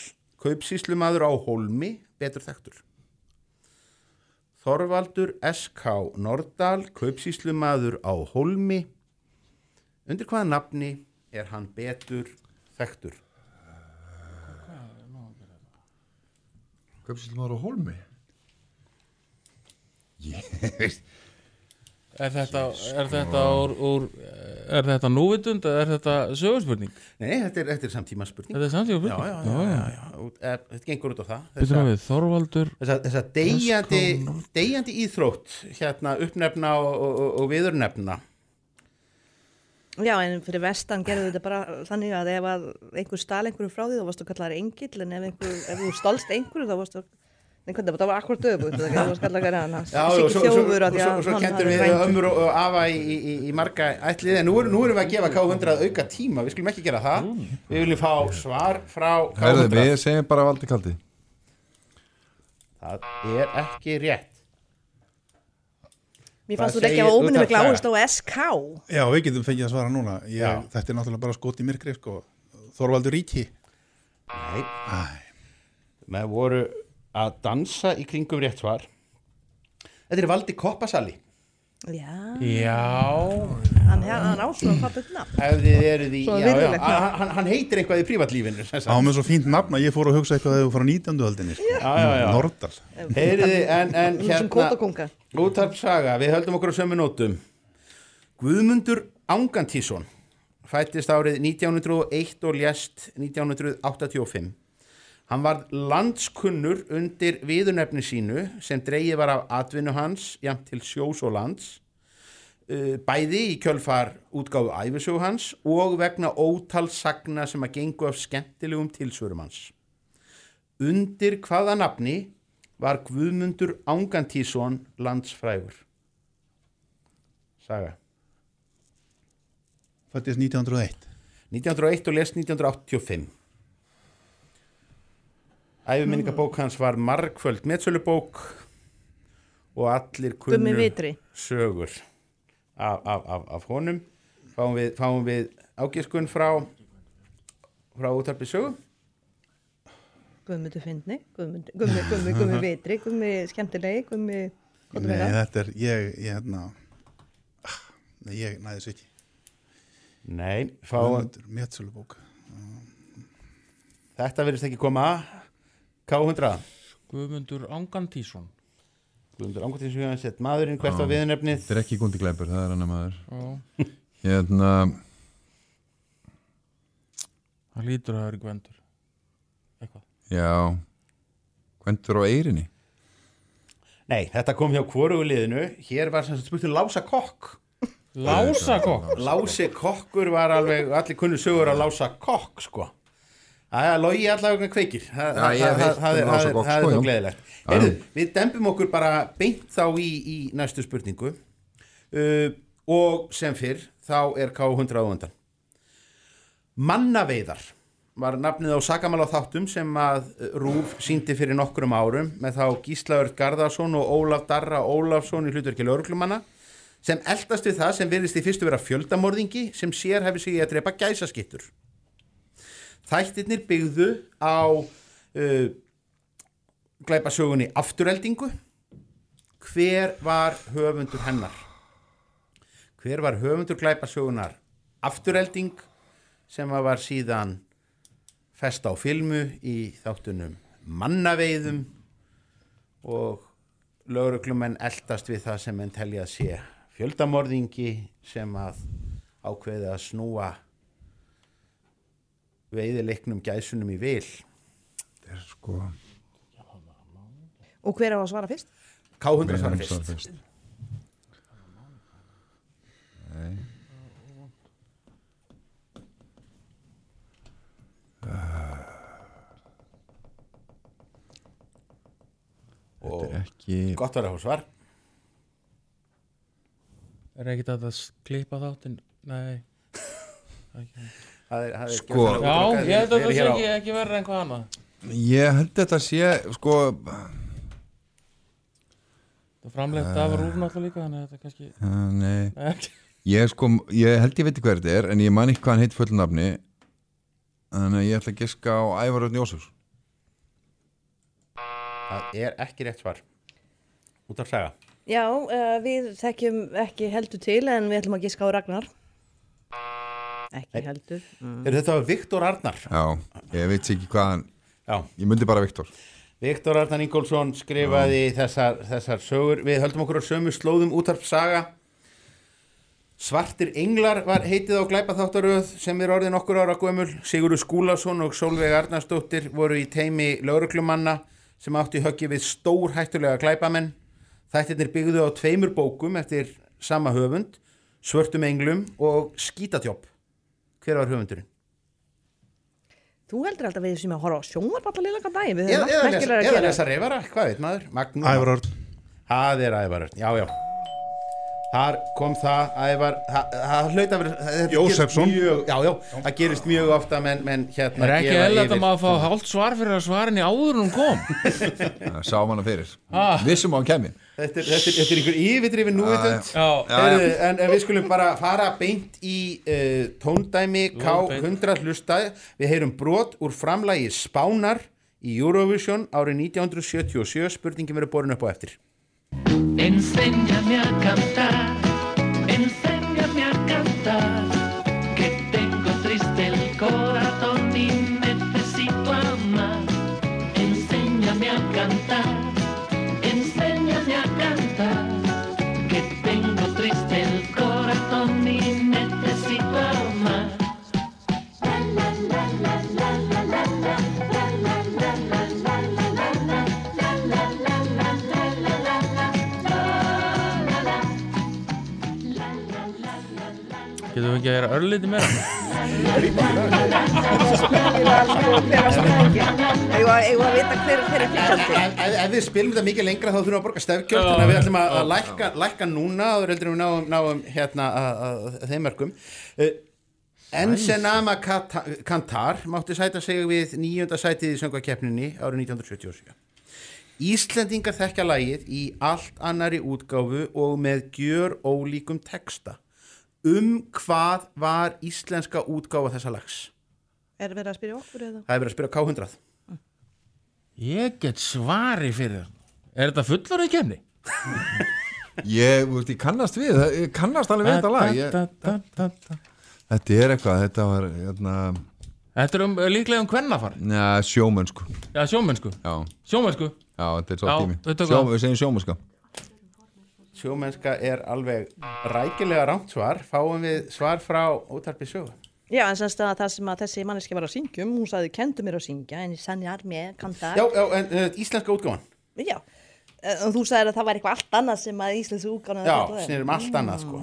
kaupsíslumadur á Holmi, betur þekktur? Þorvaldur S.K. Nordal, kaupsíslumadur á Holmi. Undir hvaða nafni er hann betur þekktur? Kaupsýslumadur á Hólmi Ég veist Er þetta, er þetta úr, úr er þetta núvitund eða er þetta sögurspurning? Nei, þetta er, þetta er samtíma spurning. Þetta er samtíma spurning? Já, já, já, já, já, Þetta gengur út á það. Býtum Þessa- við, Þorvaldur Þessa, þessa deyjandi, deyjandi íþrótt, hérna uppnefna og, og, og, viðurnefna. Já, en fyrir vestan gerðu þetta bara þannig að ef að einhver stál einhverju frá því þá varstu kallar engill en ef, einhver, ef þú stálst einhverju þá varstu Nei, hvernig, það var akkurat döfut, það var skallar hverja hann, Já, og svo, kentur við ömmur og, og afa í, í, í, í marga ætlið en nú, nú erum við að gefa K100 auka tíma. Við skulum ekki gera það. Við viljum fá svar frá Herðu, K100 við segjum bara valdi kaldi. Það er ekki rétt. Mér fannst þú ekki að óminni með útvarpssaga? gláðust á SK Já, við getum fengið að svara núna. Ég, Já. Þetta er náttúrulega bara skot í myrkri sko. Þorvaldur Ríki Nei. Með voru að dansa í kringum rétt svar Þetta er Valdi Koppasali Já, Já hann, hann ásvöðum hvað þetta nafn hann, hann- heitir eitthvað í sagt. Á með svo fínt nafn að ég fór að hugsa eitthvað þegar þú fór á 19. öldinni sko. Já, já, já. Nordal Heyriði, en, en hérna útarpsaga, við höldum okkur á sömu nótum Guðmundur Angantísson fættist árið 1901 og lést 1985 Hann var landskunnur undir viðurnefni sínu sem dreigið var af atvinnu hans jæmt til sjós og lands uh, bæði í kjölfar útgáfu æfisögu hans og vegna ótal sagna sem að gengu af skemmtilegum tilsvörum hans. Undir hvaða nafni var Guðmundur Angantísson landsfrægur? Saga. Fættist 1901 1901 og lest 1985. Æfiminningabók hans var margföld metsölubók og allir kunnu sögur af, af, af, af honum. Fáum við, fáum við ágiskun frá, frá útarpi sögu? Guðmundur Fyndni, Guðmundur, Gummi, Gummi, Gummi Vitri, Gummi Skemmtilegi, hvað Nei, þetta er, ég, ég hérna ah, Nei, ég næði svo ekki. Nei, fáum Guðmundur, Metsölubók. Þetta verðist ekki koma K100 Guðmundur Angantísson. Guðmundur Angantísson við hann sett maðurinn hvert var viðnefnið Þetta er ekki Gundi Gleipur, það er hann maður. Já. Hérna Það lítur að það er gvendur. Eitthvað. Já. Gvendur á Eyrinni? Nei, þetta kom hjá hvorugu liðinu. Hér var sem sagt spurt um Lása Kokk. Lása kokk. Lási Kokkur var alveg allir kunnu sögur af Lása Kokk sko Er logi allavega kveikir. Það hef það- heyrt það það er- sko, þá gleðilegt. Já. Heyrðu, Við dembum okkur bara beint þá í, í næstu spurningu. Uh, og sem fyrr þá er K100 á undan. Mannaveiðar var nafnið á Sakamal á þáttum sem að Rúf síndi fyrir nokkrum árum með þá Gíslaður Garðarsson og Ólaf Darra Ólafsson í hlutverki lauruglumanna sem eldast við það sem virðist í fyrstu vera fjöldamorðingi sem sér hefði sig í að drepa gæsaskittur. Þættirnir byggðu á uh, glæpasögunni Aftureldingu. Hver var höfundur hennar? Hver var höfundur glæpasögunar Afturelding sem var síðan fest á filmu í þáttunum mannaveiðum og lögreglumenn eldast við það sem menn telja að sé fjöldamorðingi sem að ákveði að snúa veiðileiknum gæsunum í vil. Þetta er sko Og hver á að svara fyrst? K100 svara er fyrst. Nei. Og Þetta er ekki gott að fá svar. Er ekkert að það klippa þáttinn? Nei Sko- Já, ég held að það sé ekki, ekki verra en hvað annað. Ég held þetta sé, sko Það framleitt af rúf náttúrulega líka Þannig að þetta kannski uh, Nei. Ég sko, ég held ég veit ekki hver þetta er En ég man ekki hvað hann heit fullnafni Þannig að ég ætla að giska á Ævar Örn Jósefs. Það er ekki rétt svar. Út af saga. Já, uh, við þekkjum ekki heldur til en við ætlum að giska á Ragnar. Ekki heldur. Mm. Er þetta var Viktor Arnar. Já, ég veit ekki hvað hann Já. Ég myndi bara Viktor. Viktor Arnar Ingólfsson skrifaði þessar, þessar sögur. Við höldum okkur á sömu slóðum útarp saga. Svartir englar var heitið á glæpa þáttaröð sem er orðin okkur ára gömul. Sigurður Skúlason og Sólveig Arnarsdóttir voru í teimi lauruglumanna sem átti í höggi við stór hættulega glæpamenn. Þættirnir byggðu á tveimur bókum eftir sama höfund Svörtum englum og Skítatjóp Hver var höfundurinn? Þú heldur alltaf við sem að horfa á lilla daginn. Við Eða, höfum eða, lesa, merkilega að eða gera. lesa reyfara, hvað veit maður? Magnús Ævar Örn. Það er Ævar Örn, já, já Þar kom það, Ævar það, hlaut að vera þetta Jósefsson. Já, já, það gerist mjög ofta menn, menn hérna Er ekki gefa eðlilegt yfir- að maður fá hálft svar fyrir að svarinni áður en hún kom sá manna fyrir Ah. Vissum á hann kemi Þetta er, þetta er, þetta er einhver yfirdrifin núvitund. En, en við skulum bara fara beint í uh, tóndæmi K100 hlustaði Við heyrum brot úr framlagi Spánar í Eurovision árið 1977 Spurningin verður borin upp á eftir. Enséñame a cantar, ekki að gera örlítið meira? Eigum að vita hver, er fylgjandi. ef, við spilum þetta mikið lengra þá þurfum við að borga stefgjöld þannig að við ætlum að, að lækka, lækka núna og við náum, náum hérna að, að, að þeim mörgum Ensenama Kata- Kantar mátti sæta sig við nýjönda sætið í söngvakeppninni árið 1977 Íslendingar þekkja lagið í allt annari útgáfu og með gjör ólíkum texta um hvað var íslenska útgáfa þessa lags? Er verið að spyrja okkur eða? Það er verið að spyrja K100 Ég get svari fyrir það. Er þetta fullorðið kemni? Ég, þú veist, ég kannast við Ég kannast alveg við þetta lag. Ég, Þetta er eitthvað Þetta var, hérna Þetta er um, líklega um hvernafar Njá, sjómennsku. Já, þetta er svo tími. Sjó. Við segjum sjómennska Sjómennska er alveg rækilega rámt svar. Fáum við svar frá útarpi sögu? Já, en semst að það sem að þessi manneski var að syngjum, hún sagði, kendu mér að syngja, en ég sannjar með, kanta. Já, já, en uh, íslenska útgáfan. Já, Eh, og þú sagðir að það var eitthvað allt annað sem að íslensku útgána Já, snýrum allt annað sko.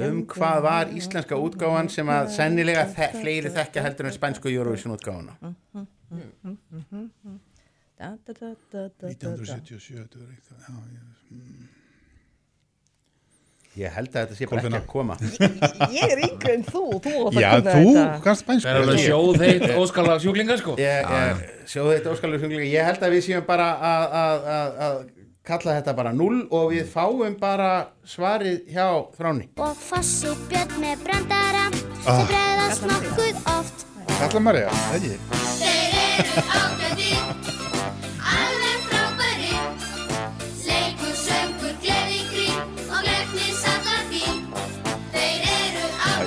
Um hvað var íslenska útgáfan sem að sennilega fleiri þekkja heldur en spænsku Eurovision útgáfana 1977 þetta var eitthvað, já, ég- Ég held að þetta sé bara ekki að koma. Ég er yngri en þú, þú átt að Já, kunna þú þetta. kannst spænsku Það er alveg sjóðheit óskala sjúklinga sko. Ég, ég, sjóðu þetta óskalur sjunglinga Ég held að við séum bara að, að, að, að kalla þetta bara null og við fáum bara svarið hjá þráni. Og foss og björn með brandara Ah. sem bregðast nokkuð oft. Kalla Marja, ekki Þeir eru ágæti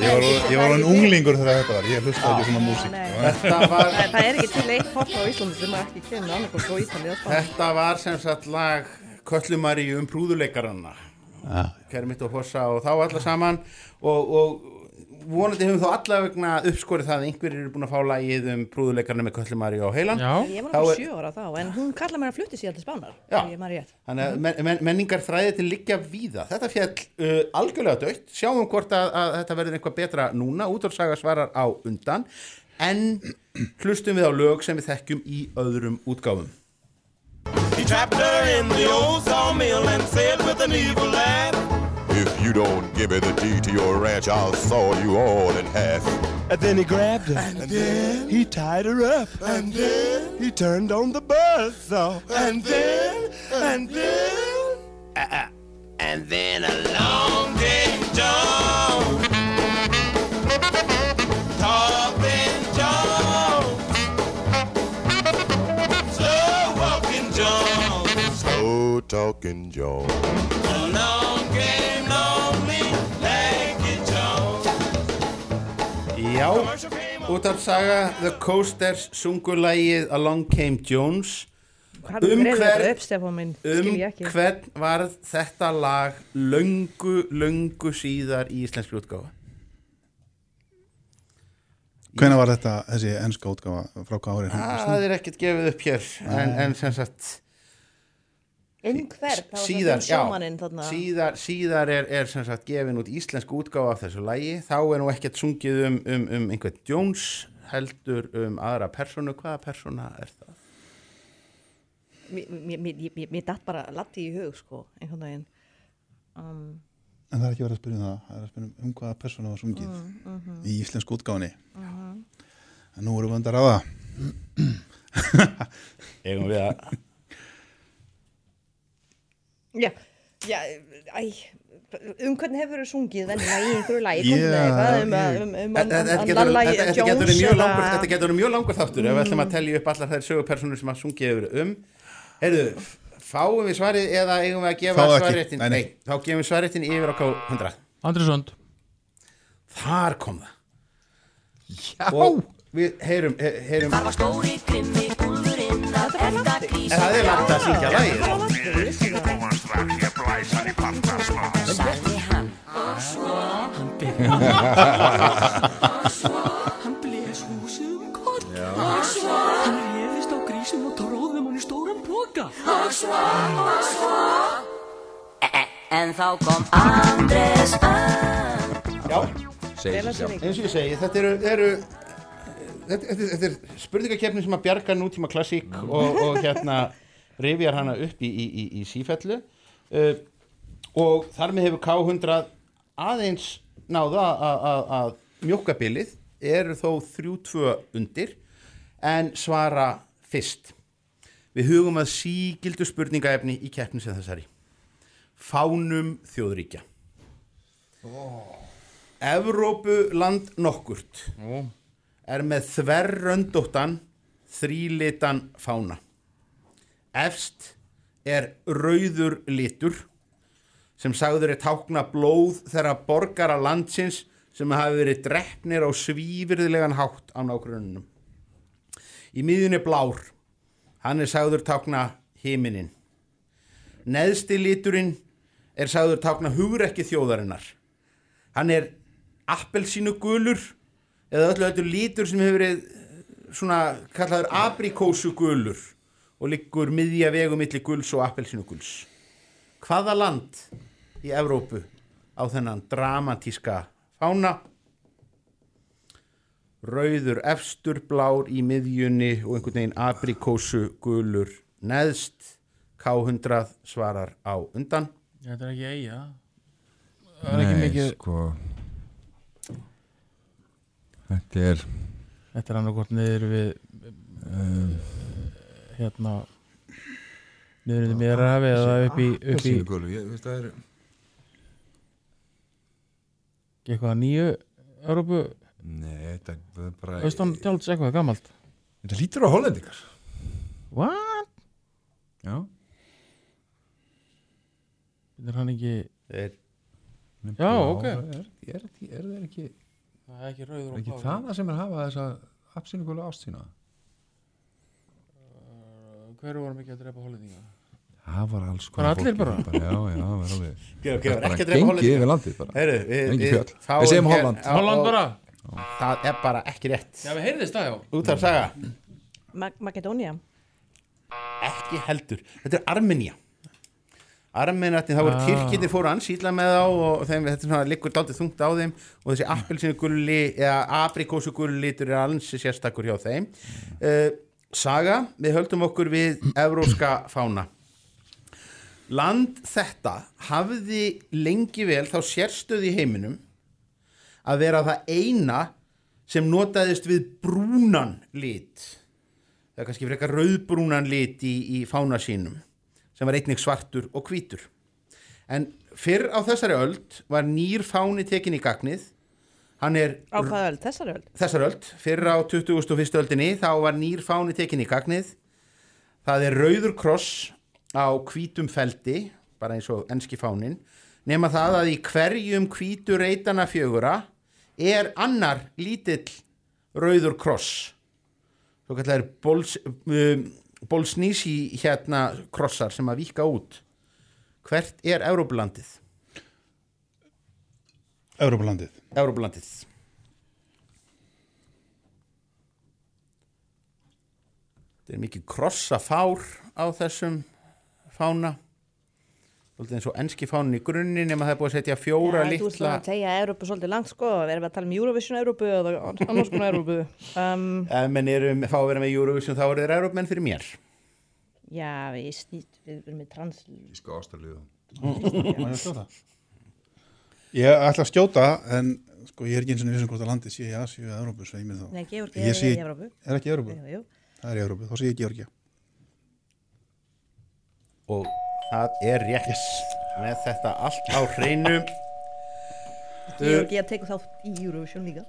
Ég var, hann unglingur þegar þetta var, ég hlusta ekki svona músík. Það er ekki til eitt hopp á Íslandi sem ekki kemur annarkost frá Ítalið og Spáni. þetta var sem sagt lag Köllumari um prúðuleikaranna. Já. Kermit og Hossa og þá alla saman. Og, og vonandi hefum þá allavegna uppskorið það að einhverjir eru búin að fá lagið um prúðuleikarna með Köllumari á heilan Já, Ég var náttúrulega sjö ára þá, en hún kallar mér að flutti síðan til rétt. Þannig að men, men, menningar þræði til liggja víða. Þetta fjall uh, algjörlega dögt. Sjáum hvort að, að þetta verður eitthvað betra núna. Útvarsaga svarar á undan. En hlustum við á lög sem við þekkjum í öðrum útgáfum. He trapped her in the old sawmill and said with an evil laugh, If you don't give me the deed to your ranch, I'll saw you all in half. And then he grabbed her. And, then he tied her up. And then he turned on the buzzsaw. And then, and then, uh, and then along came John. Talking John. Slow walking John. Slow talking John. Along came Já, út af saga The Coasters sungu lægið Along Came Jones um? Skil um hvern varð þetta lag löngu, löngu síðar í íslenski útgáfa Hvenær var þetta, þessi ennska útgáfa frá hvað árið? Það er ekkert gefið upp hér en, en sem sagt Um hvern? Það var síðar, það sjómaninn þarna. síðar, síðar er, er sem sagt gefin út íslensk útgáfa af þessu lægi þá er nú ekkert sungið um, um, um einhvern Jones heldur um aðra personu, hvaða persona er það? Mér- datt bara latti í hug, sko, einhvern veginn. Um, En það er ekki verið að spyrja um það, það er að spyrja um hvaða persóna var sungið Mm, mhm. í íslensku útgáfinni. Mhm. En nú erum við andar á það. Eigum við að já, já, æ, um hvernig hefur þú sungið venjulega í einhverju? Já, Komdu með eitthvað um, um, um, um, getur- Lalla getur Jones verið mjög eða- langur- þetta getur verið mjög langur þáttur ef við ætlum að tellja upp allar þær sögupersonur sem að sungið hefur um. Heyrðu, fáum við svarið eða eigum við að gefa svarréttin? Nei, nei. þá gefum við svarréttin yfir á K100 Andrisund Þar kom það. Já. Og við heyrum, he- heyrum Þar var stóri grimmi úlfurinn að elda grís En það er langt að syngja lagið Hann blés húsið um svo Hann reyðist á grísum og tróðum hann í stóran svo En þá kom Andres Já. Eins og ég segi, þetta eru, eru þetta, þetta, þetta er spurningakefni sem að bjarga nútíma klassík og, og hérna rifjar hana upp í, í, í, í sífellu. Uh, og þar með hefur K100 aðeins náða að- að að mjóka bilið eru þó þrjú tvö undir en svara fyrst. Við hugum að sígildu spurningaefni í keppni sem þessari. Fánum þjóðríkja. Evrópuland nokkurt er með þverröndóttan þrílitan fána. Efst er rauður litur sem sagður er tákna blóð þeirra borgara landsins sem hafi verið drefnir á svífyrðilegan hátt á nágrununum. Í miðjunni blár, hann er sagður tákna himinin. Neðsti liturinn er sagður tákna hugrekki þjóðarinnar. Hann er appelsínu gulur eða öllu öllu lítur sem hefur verið eh, svona kallaður aprikósu gulur og liggur miðja vegu milli guls og appelsínu guls. Hvaða land í Evrópu á þennan dramatíska fána? Rauður efstur blár í miðjunni og einhvern veginn aprikósu gulur neðst. K100 svarar á undan. Þetta er ekki eiga Það er ekki Nei, mikið sko Þetta er Þetta er annað hvort niður við um, hérna niður við Mýrahafi eða upp í, upp í Appelsínugulu, ég veist það er eitthvað nýju Európu Nei, þetta er bara Austan tjálds eitthvað gamalt Þetta lítur á hollendingar What? Já Er hann ekki er, Já, ok Er, er, er, er það ekki Það er ekki rauður Er og ekki blár. það sem er að hafa þessa appsínugulu ást sína Hver voru mikið að drepa hollendinga? Það var alls Bara konar allir fólki bara? Já, já, það var alveg Það var bara ekki að drepa gengið yfir landið bara Heyrðu, við- Engin við fjöll fáum Við segjum Holland Holland bara? Það er bara ekki rétt. Já, við heyrðist það, já. Út af saga. Makedónia. Ekki heldur. Þetta er Armenia. Armeniatin, það voru Ah. Tyrkinir fóru ansýtla með þá og þeim, þetta er svona liggur dálítið þungt á þeim og þessi appelsinu gulli eða aprikósu gulli litur er alls sérstakur hjá þeim. Uh, Saga, við höldum okkur við evróska fána Land þetta hafði lengi vel þá sérstöð í heiminum að vera það eina sem notaðist við brúnan lit. Það er kannski frekar rauðbrúnan lit í, í fána sínum sem var einnig svartur og hvítur. En fyrr á þessari öld var nýr fáni tekin í gagnið. Hann er Á hvaða öll, þessari öll? þessar öld, fyrr á 21. öldinni þá var nýr fáni tekin í gagnið. Það er rauður kross á hvítum feldi bara eins og enski fánin nema það að í hverjum hvítu reytana fjögura er annar lítill rauður kross. Svo kallar bols, um, bolsnísi hérna krossar sem að vika út. Hvert er Európulandið? Európulandið Európulandið Þetta er mikið krossafár á þessum fána Svolítið eins og enski fánin í grunni nema það er búið að setja fjóra Já, Þú ert litla að tegja Európu svolítið langt sko, við erum að tala um Eurovision Európu eða annars konar Európu. Um, menn eru fá að vera með Eurovision þá eru þeir Európmenn fyrir mér já, við snýtt, við erum með trans... Ég skal ástæðlega ég skjóta? Ég ætla að skjóta en sko ég er ekki eins og vissum hvort að landið sé í Asíu eða Európu svo ég minn þá Nei, Georgía Ég er í Evrópu. Er ekki Európu? Jú, jú. Það er í Európu, þá sé ég Georgia og það er rétt yes. með þetta allt á hreinu. Georgía tekur þátt í Eurovision líka.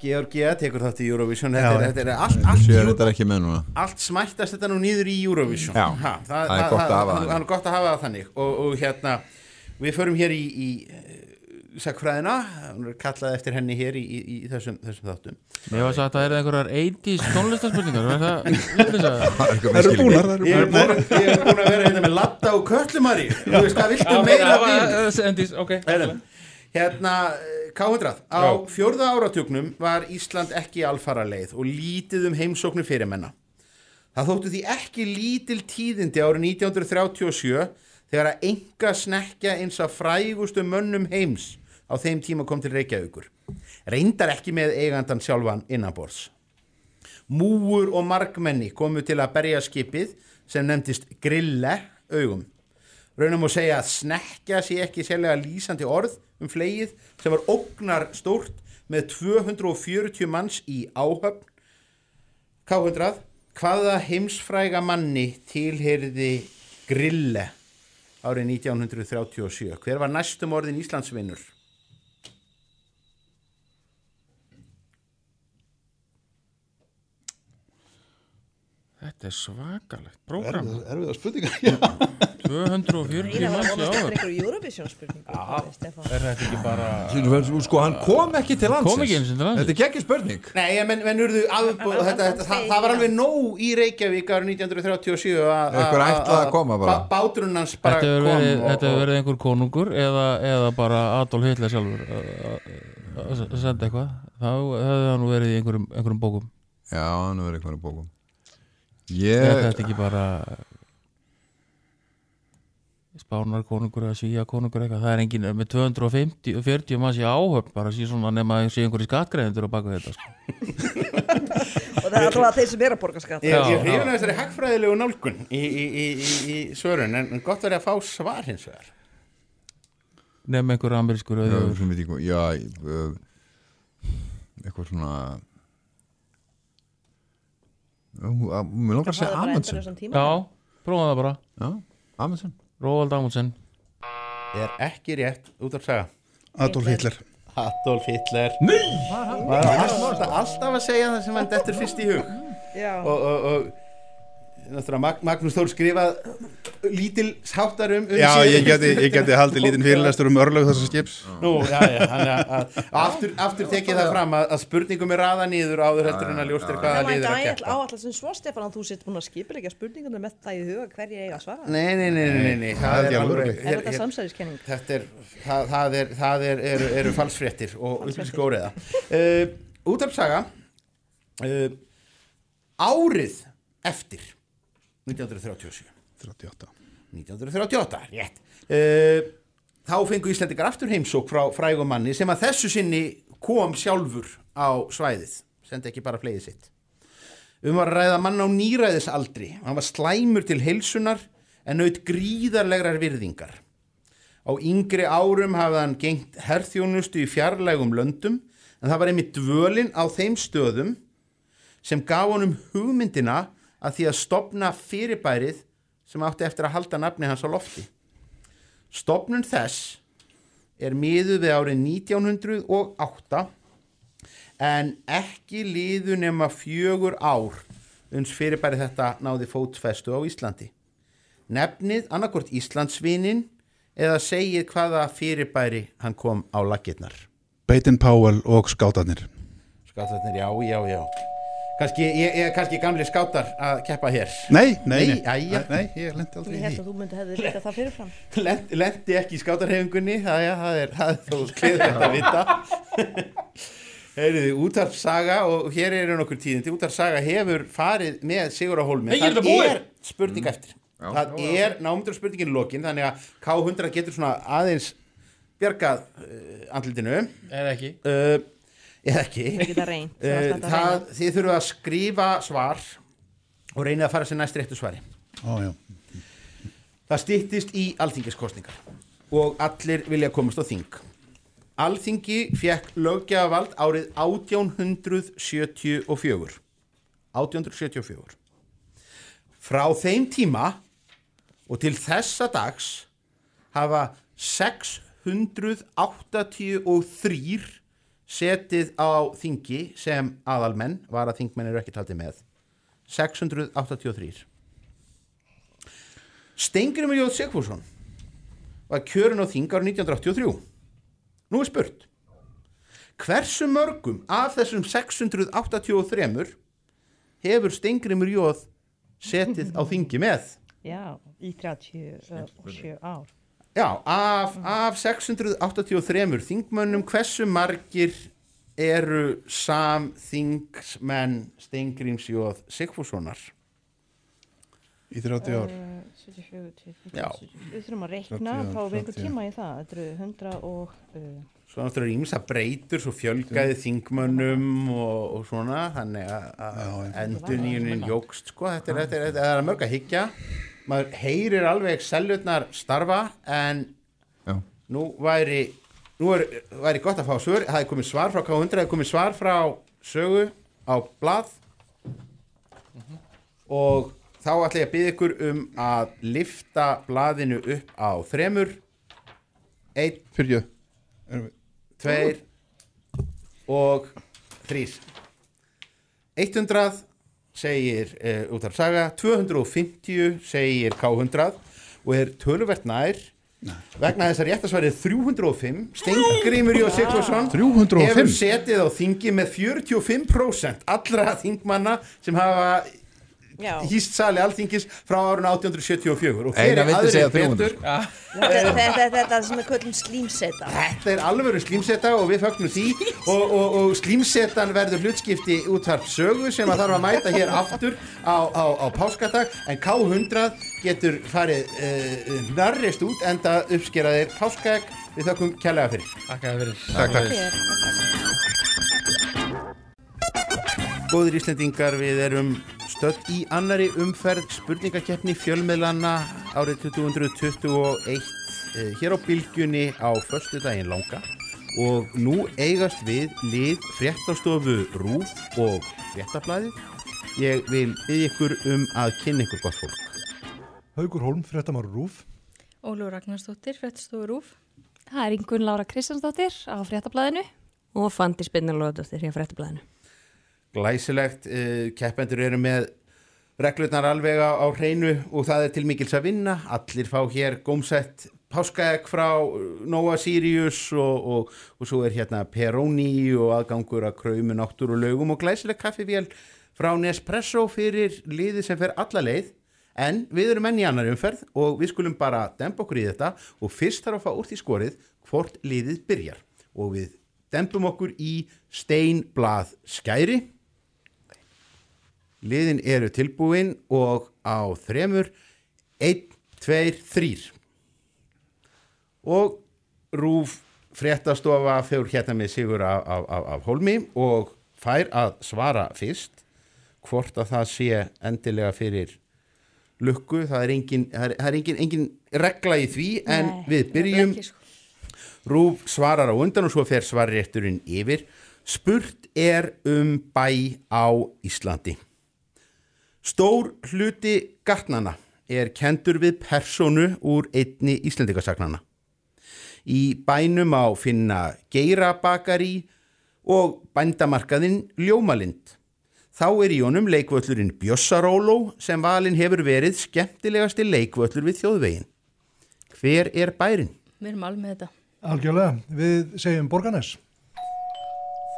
Georgia tekur þátt í Eurovision. Já. þetta er, þetta er allt, allt, Sér þetta er ekki með núna. allt smættast þetta nú nýður í Eurovision. Já, ha, það er gott að hafa það það er gott að hafa það þannig. Og, og hérna við förum hér í, í sakfræðina, hún er kallað eftir henni hér í, í, í þessum, þessum þáttum. Mér var sagt að það er einhverjar 80s tónlistarspurningar er það eru búnar, það eru Ég er búin, ég er búin að vera hérna með latta og köllumari Þú veist, hvað viltu meira. Heyrðu, Hérna, eh, K100 Á Já. fjórða áratugnum var Ísland ekki alfara leið og lítið um heimsóknu fyrirmenna. Það þóttu því ekki lítil tíðindi árið 1937 þegar að enga snekja eins af frægustu mönnum heims á þeim tíma kom til Reykjavíkur. Reyndar ekki með eigandan sjálfan innanborðs. Múur og margmenni komu til að berja skipið sem nefndist grille augum. Raunum að segja að snekja sé ekki sérlega lýsandi orð um fleið sem var ógnar stórt með 240 manns í áhöfn. K100, hvaða heimsfræga manni tilheriði grille árið 1937? Hver var næstum orðin Íslandsvinnur? Þetta er svakalegt prógram. Erfiða spurningar 240 Ég var að manns vonast á eftir ári einhverju Eurovision spurningu. Stefán. Er þetta ekki bara Sko, hann kom ekki til landsins. Kom ekki eins og til landsins. Þetta er ekki spurning. Nei, en menn, menn urðu afbúð, þetta, þetta, það, það var alveg nóg í Reykjavík árið 1937 að- að- Einhver ætlaði að koma bara. bá- Báturinn hans bara kom þetta hefur verið einhver konungur eða, eða bara Adolf Hitler sjálfur að- senda eitthvað. Þá hefði hann nú verið í einhverjum, einhverjum bókum. Já, hann hefur verið einhverjum bókum Ég... Ég Þetta ekki bara spánar konungur eða svíja konungur eitthvað það er engin með 250 og 40 manns í áhöfn bara sé svona nema að sé einhverju skattgreðendur á baka þetta sko. Og það er alltaf þeir sem er að borga skatt. Ég, að þessari hagfræðilegu nálgun í, í, í, í, í svörun en gott verið að fá svar hins vegar nema einhverju amerískur Já, sem ég hvað- já, uh, eitthvað svona Mér langar að segja Amundsen Já, prófaðu það bara Já, Amundsen Róald Amundsen er ekki rétt út af saga Adolf Hitler Adolf Hitler Nei! Alltaf, að segja það sem hann dettur fyrst í hug Já. og, og, og Mag Magnús Þór skrifað lítil sáttar um, um Já, ég geti, ég geti haldið lítinn fyrirlestur um örlög þessar skips Nú, já, já, þannig að, að aftur, aftur tekið það fram að, að spurningum er raða nýður áður heldur en að ljóst er hvaða liður að ekki keppa áallar sem svo Stefán að þú sitt búin að skipilegja spurningunum með það í huga hverju ég eiga að svara. Nei, nei, nei, nei, nei, nei. Það. Er þetta samsæðiskenning? Þetta er, það, það er, það er, eru, eru falsfréttir og upplýskóriða. Uh, útarpsaga, uh, árið eftir 1937. 38 1938, rétt. Uh, þá fengu Íslendingar aftur heimsók frá frægum manni sem að þessu sinni kom sjálfur á svæðið, sendi ekki bara flegið sitt. Um að ræða mann á nýræðisaldri. Hann var slæmur til heilsunar en naut gríðarlegrar virðingar. Á yngri árum hafði hann gengt herþjónustu í fjarlægum löndum en það var einmitt dvölin á þeim stöðum sem gaf honum hugmyndina að því að stopna fyrirbærið sem átti eftir að halda nafni hans á lofti. Stopnun þess er miðuð við árið 1908 en ekki liðu nema fjögur ár uns fyrirbæri þetta náði fótfestu á Íslandi. Nefnið annarkort Íslandsvinin eða segið hvaða fyrirbæri hann kom á lakirnar. Baden Powell og skátarnir Skátarnir, já, já, já. Kanski, ég, ég, kannski gamli skátar að keppa hér. Nei, nei, nei, æja. nei, ég lendi aldrei Ég í held því að þú myndi hefði líka það fyrirfram. Lent, lendi ekki í skátarhefingunni, það, ja, það er, það er þó kliðvægt að vita. Heyriði, útarpsaga og hér eru nokkur tíðindi. Útarpsaga hefur farið með Sigur á Hólmi. Hey, er þetta er spurning eftir. Já. það er námundur spurningin lokin, þannig að K100 getur svona aðeins bjargað uh, andlitinu. Eða ekki. Uh, eða ekki. Reynt, það að það, þið þurfum að skrifa svar og reynið að fara sér næst réttu svari. Ó. Það stýttist í alþingiskostningar og allir vilja komast á þing. Alþingi fekk löggjafavald árið 1874. 1874. Frá þeim tíma og til þessa dags hafa 683 setið á þingi sem aðalmenn var að þingmenn eru ekki taldið með. 683 Stengrimur Jóð Sigfússon var kjörin á þing árið 1983 Nú er spurt Hversu mörgum af þessum 683 hefur Stengrimur Jóð setið á þingi með? Já, í 37 ár. Já, af, af 683 þingmönnum, hversu margir eru samþingsmenn Steingríms Jóð Sigfússonar? Í 30 ár Uh, 74 til Já. 70. Við þurfum að reikna, 30, fáum við einhver 30. tíma í það. Þetta eru 100 og... Uh, Svo náttúrulega ímsa breytur, svo fjölgaði þingmönnum og, og svona, þannig að- að endurníunin jógst, sko, þetta er, þetta er, þetta er mörg að hyggja. Maður heyrir alveg selvutnar starfa, en Já. nú væri, nú er, væri gott að fá svör, það er komið svar frá K100, það er komið svar frá sögu á blað. Og þá ætla ég að byggja ykkur um að lifta blaðinu upp á þremur, einn, við tveir og þrýr 100 segir uh, út af saga 250 segir K100 og er töluvert nær vegna þess að réttasvarið 305 Stengrimur Jó Sigfursson 305? hefur setið á þingi með 45% allra þingmanna sem hafa. Hýst sali alþingis frá árun 1874 og vildi aðrir segja betur 300. Þetta þetta er þetta sem við köllum slímseta. Þetta er alvöru slímseta og við fögnum því og, og, og slímsetan verður hlutskipti útvarp sögu sem að þarf að mæta hér aftur á, á, á páskadag en K100 getur farið uh, narrist út enda uppskeraðir páskaegg við þökkum kærlega fyrir Takk að fyrir. Takk, takk. Góðir Íslendingar, við erum stödd í annari umferð spurningakeppni fjölmiðlanna árið 2021 eh, hér á bylgjunni á förstu daginn langa og nú eigast við lið fréttastofu Rúf og fréttablaði ég vil byggja ykkur um að kynna ykkur gott fólk Haugur Holm, fréttamár Rúf. Ólur Ragnarsdóttir, fréttastofu Rúf. Það er Ingun Lára Kristjánsdóttir á fréttablaðinu. Og Fandi Spinnarlóðdóttir hér fréttablaðinu. Glæsilegt, uh, keppendur eru með reglurnar alveg á, hreinu og það er til mikils að vinna. Allir fá hér gómsett páskaegg frá uh, Nova Sirius og, og, og svo er hérna Peroni og aðgangur að kröymu náttúru lögum og glæsileg kaffivél frá Nespresso fyrir liði sem fer alla leið. En við erum enn í annar umferð og við skulum bara dempa okkur í þetta og fyrst þarf að fá úr því skorið hvort liðið byrjar. Og við dempum okkur í steinblað skæri liðin eru tilbúin og á þremur 1, 2, 3 og Rúf fréttastofa fyrir hérna með sigur af, af, af, af Holmi og fær að svara fyrst hvort að það sé endilega fyrir lukku, það er engin, það er, engin, engin regla í því en Nei, við byrjum. sko. Rúf svarar á undan og svo fer svarrétturinn yfir. Spurt er um bæ á Íslandi Stór hluti gatnana er kendur við personu úr einni Íslandikasagnana Í bænum á finna geirabakari og bændamarkaðinn Ljómalind. Þá er í honum leikvöllurinn Bjössaróló sem valin hefur verið skemmtilegasti leikvöllur við þjóðvegin. Hver er bærin? Við erum alveg með þetta. Algjörlega, við segjum Borgarnes.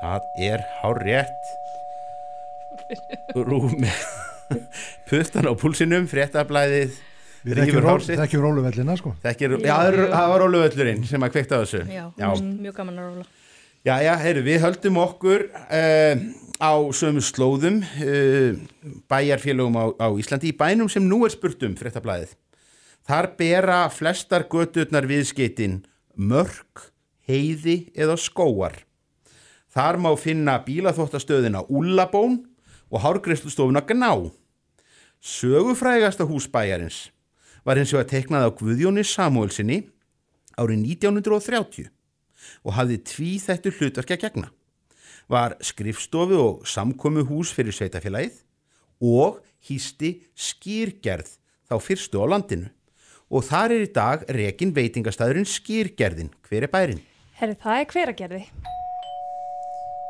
Það er hár rétt. Rúf með puttan á púlsinum, fréttablaðið Við rífur þekkjum hár ról- sitt. þekkjum róluvellina, sko. Þekkir, Já, já, það það var róluvöllurinn sem að kveikta á þessu. Já, já. mjög gaman að róla. Já, já, heyru, við höldum okkur uh, á sömu slóðum uh, bæjarfélögum á, á Íslandi í bænum sem nú er spurt um fréttablaðið. Þar bera flestar göturnar viðskeitin mörk, heiði eða skóar. Þar má finna bílaþóttastöðina Úllabón og hárgreifslustofuna Gná. Sögufrægasta hús bæjarins var hins vegar teiknað á Guðjóni Samuelsinni árið 1930 og hafði tví þettu hlutverkja gegna. Var skrifstofu og samkomu hús fyrir sveitafélagið og hýsti skýrgerð þá fyrstu á landinu. Og þar er í dag rekin veitingastæðurinn skýrgerðin. Hver er bærin? Herri, það er hveragerði.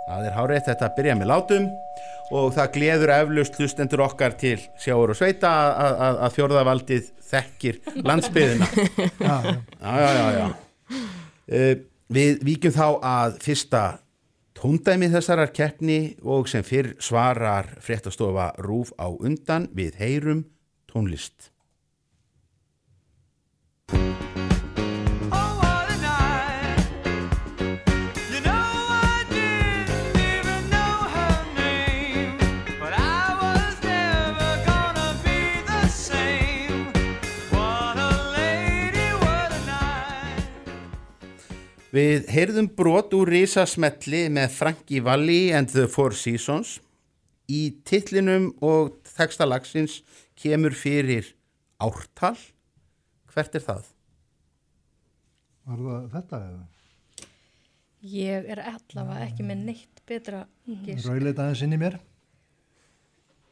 Það er hárið þetta að byrja með látum og það gleður eflaust hlustendur okkar til sjáur og sveita að, fjórðavaldið þekkir landsbyðina. Já, já. já, já. Uh, við víkjum þá að fyrsta tóndæmi þessarar keppni og sem fyrr svarar fréttastofa Rúf á undan við heyrum tónlist. But Við heyrðum brot úr risasmelli með Frankie Valli and the Four Seasons. Í titlinum og textalagsins kemur fyrir ártal. Hvert er það? Var það þetta eða? Ég er allavega ekki með neitt betra gísk Rauðleita aðeins inn í mér.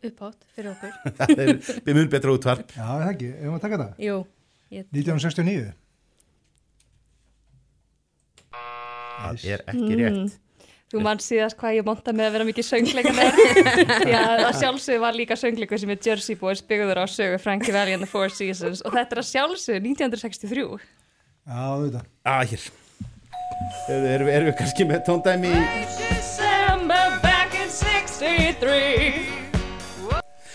uppátt fyrir okkur. Það er við mun betra útvarp. Já, það ekki. Ef maður taka það? Jú. Ég... 1969. Það er ekki rétt. Þú mann síðast hvað ég monta með að vera mikið söngleika með því að sjálfsögðu var líka söngleiku sem er Jersey Boys byggður á sögu Frankie Valli and the Four Seasons og þetta er að sjálfsögðu 1963 Já, þetta. Ah, hér. Erum, við kannski með tóndæmi í... December back in 63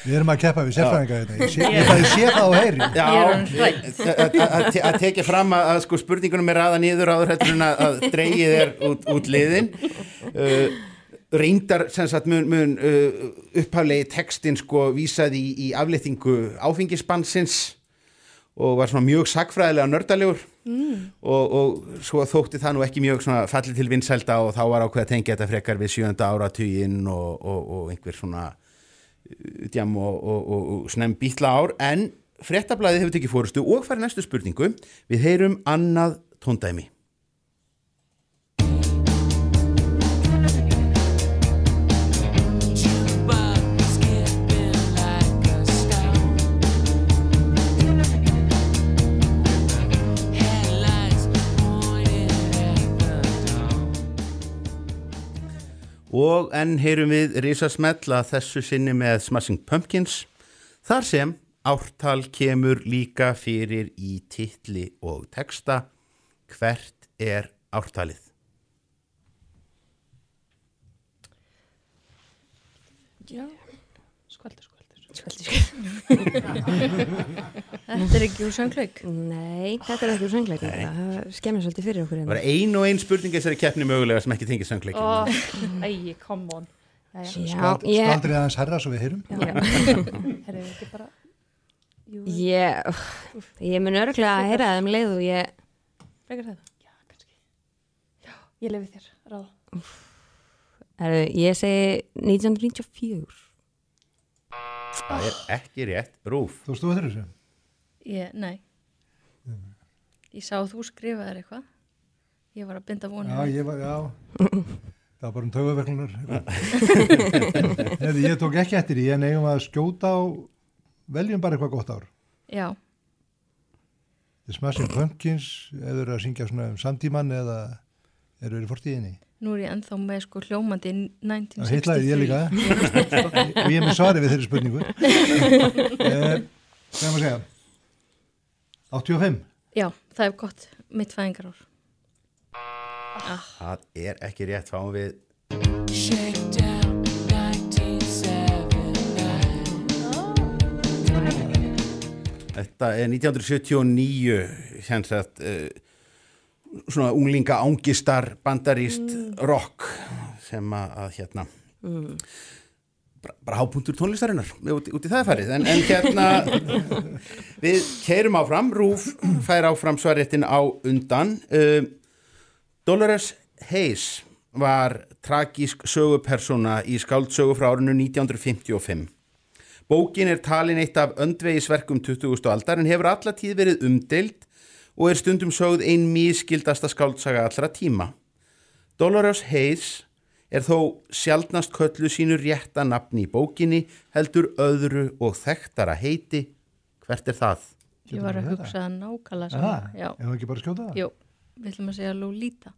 Við erum að keppa við sérfræðinga þetta. Ég sé, ég, sé það á heyri. Já, að- að te- að tekja fram að, að sko spurningunum er aða nýður áður hættur en að, að dreigið er út, út liðin uh, reyndar sem sagt mun, mun uh, upphaflegi textin sko vísaði í, í aflýtingu áfengisbansins og var svona mjög sagfræðilega nördalegur Mm. og, og svo þótti það nú ekki mjög svona fallið til vinsælda og þá var ákveð að tengja þetta frekar við sjönda áratuginn og, og, og einhver svona djam og, og, og, og snem býtla ár en fréttablaðið hefur tekið fórustu og fær næstu spurningu. Við heyrum annað tóndæmi og enn heyrum við risasmell að þessu sinni með Smashing Pumpkins þar sem ártal kemur líka fyrir í titli og texta hvert er ártalið Já. Skvaldur, skvaldur. Skvaldur, Þetta er ekki úr söngleik? Nei, þetta er ekki úr söngleik. Það skemmir svolítið fyrir okkur. það var ein og ein spurning þessari keppni mögulega sem ekki tengið söngleikin oh, Æ, come on. Skaldrið aðeins herra svo við heyrum. Herri, ekki bara Jú, Ég, ég mun örglega að heyra það. um leið og ég... frekar þetta Já, kannski. Já, ég lefi þér, ráða Er, ég segi 1994. Það er ekki rétt, Rúf. Þú stóð þetta þessu? Ég, nei. Ég sá þú skrifaðir eitthvað. Ég var að binda vonið. Já, ég var, já. Það var bara um taugaverklunar. Hefði, ég tók ekki eftir því, en eigum að skjóta á, veljum bara eitthvað gott ár. Já. The Smashing Pumpkins, eða eru að syngja svona um samtíman eða eru verið fortíðinni. Nú er ég ennþá með sko hljómandi Það heitlaði 1963. ég líka. Ég spennt, sko. Og ég er með svari við þeirri spurningu. eh, Hvað er maður að segja? 85? Já, það er gott mitt fæðingarár. Ah. Það er ekki rétt, fáum við Shakedown 1979. Þetta er 1979 hérna sagt, uh, svona unglinga ángistar bandaríst rock sem að, að hérna Mm. bara, bara hápunktur tónlistarinnar út, út í það farið en, en hérna við keirum áfram, Rúf fær áfram svarréttin á undan uh, Dolores Hayes var tragísk sögupersona í skáldsögu frá árinu 1955 Bókin er talin eitt af öndvegisverkum 20. aldar en hefur alla tíð verið umdeild og er stundum sögð ein mískildasta skáldsaga allra tíma. Dolores Hayes er þó sjaldnast köllu sínu rétta nafni í bókinni heldur öðru og þekktara heiti. Hvert er það? Ég var að hugsa nákvæmlega Aha, saman. Já. ef við ekki bara skjóta það? Jú, við ætlum að segja Lolita.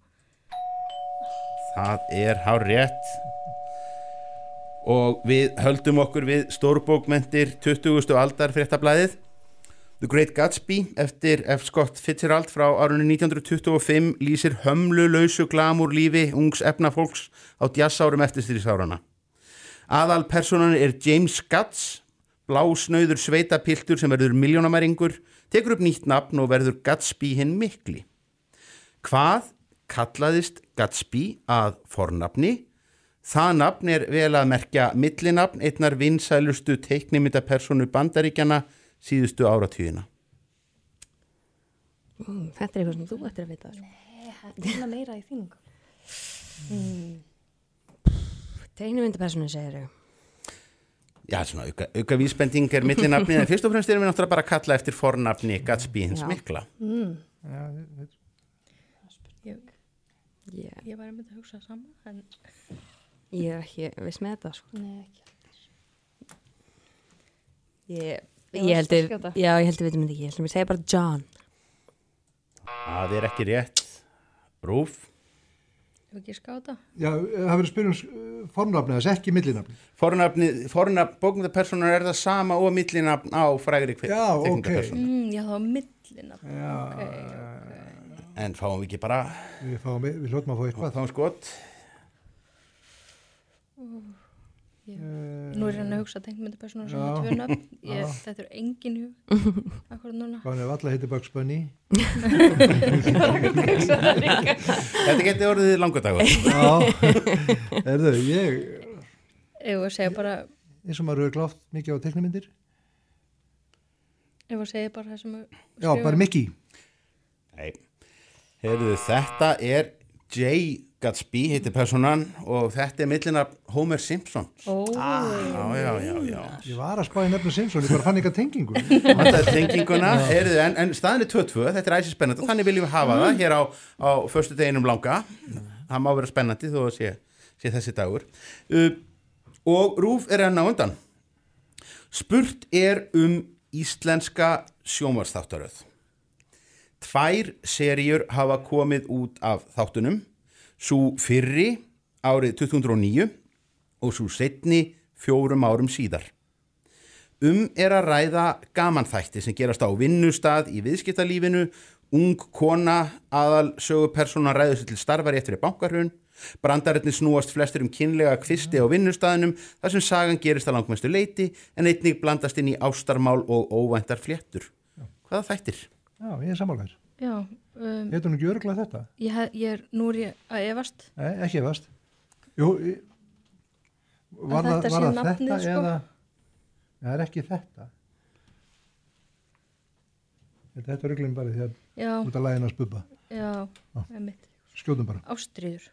Það er hár rétt og við höldum okkur við stórbókmentir 20. aldar fréttablaðið The Great Gatsby eftir F. Scott Fitzgerald frá árunni 1925 lýsir hömlulausu glamúr lífi ungs efnafólks á djassárum eftirstýrisárana. Aðal personan er James Gatz, blásnauður sveitapiltur sem verður miljónamæringur, tekur upp nýtt nafn og verður Gatsby hinn mikli. Hvað kallaðist Gatsby að fornafni? Það nafn er vel að merkja millinafn einnar vinsælustu teiknimyndapersonu bandaríkjana síðustu áratvíðina. Mm, þetta er eitthvað sem þú ættir að vita. sko. Nei, þetta er meira í þýningu. Mm. Tegnumyndapersonu segir þau. Já, svona auka, auka vísbending er millinafni en fyrst og fremst erum við náttúrulega bara að kalla eftir fornafni Gatsby hins Já. mikla. Mm. Ég, Ég, ég var einmitt að hugsa sama, en ég er ekki viss með þetta, sko. nei, ekki. Ég, Já, ég held að já, ég held að við veitum þetta ekki. Ég held að við segja bara John. Það er ekki rétt. Rúf. Hefur ekki skáta? Já, það verður að spyrja um formnafni, þess ekki millinafni. Fornafni, fornafn bókmyndapersonar er það sama og millinafn á frægri kve- Já, ok. teiknimyndapersónu. Mm, já, það var millina. Já, ok, En fáum við ekki bara... Við, fáum, við hljóttum að fá eitthvað. Fáum skot. ok. Ég, nú er hann að hugsa tegnmyndapersonu sem er tvö nöfn. Ég, þetta er engin hug. Akkur núna. Hvað er alla heiti Bugs Bunny? Þetta geti orðið langardagur. Já, erðu, ég, Ef við segja bara, eins og maður hefur glátt mikið á teiknumyndir. ef við segja bara það sem Já, bara Mickey. Nei. Heyrðu, þetta er J. Gatsby, heitir personan og þetta er millinafn Homer Simpson. Ó. Já, já, já, já. Ég var að spáði nefna Simpson, ég bara fann eitthvað tengingu. Þetta er tenginguna, heyrðu, en, en staðin er 2-2, þetta er æsi spennandi þannig viljum við hafa það hér á, á förstu deginum langa. Það má vera spennandi þó að sé, sé þessi dagur. Uh, og Rúf er enn á undan. Spurt er um íslenska sjónvarsþáttaröð. Tvær seríur hafa komið út af þáttunum, svo fyrri árið 2009 og svo setni fjórum árum síðar. Um er að ræða gamanþætti sem gerast á vinnustad í viðskiptalífinu, ung kona, aðal sögupersona ræður sér til starfar eftir bankarhun, brandarinni snúast flestir um kynlega kvisti á vinnustaðinum þar sem sagan gerist að langmestu leiti en einnig blandast inn í ástarmál og óvæntar fléttur. Hvaða þættir? Já, ég er sammálaður. Já. Um, Heitur hún ekki örgulega þetta? ég, hef- ég er, nú er ég að efast. Nei, ekki efast. Jú, ég- var Að það, þetta það nafnið, þetta sko? eða... Nei, það er ekki þetta. Þetta er örgulegum bara því að Já. út að lægina spubba. Já, Já. einmitt. Skjóðum bara. Ástríður.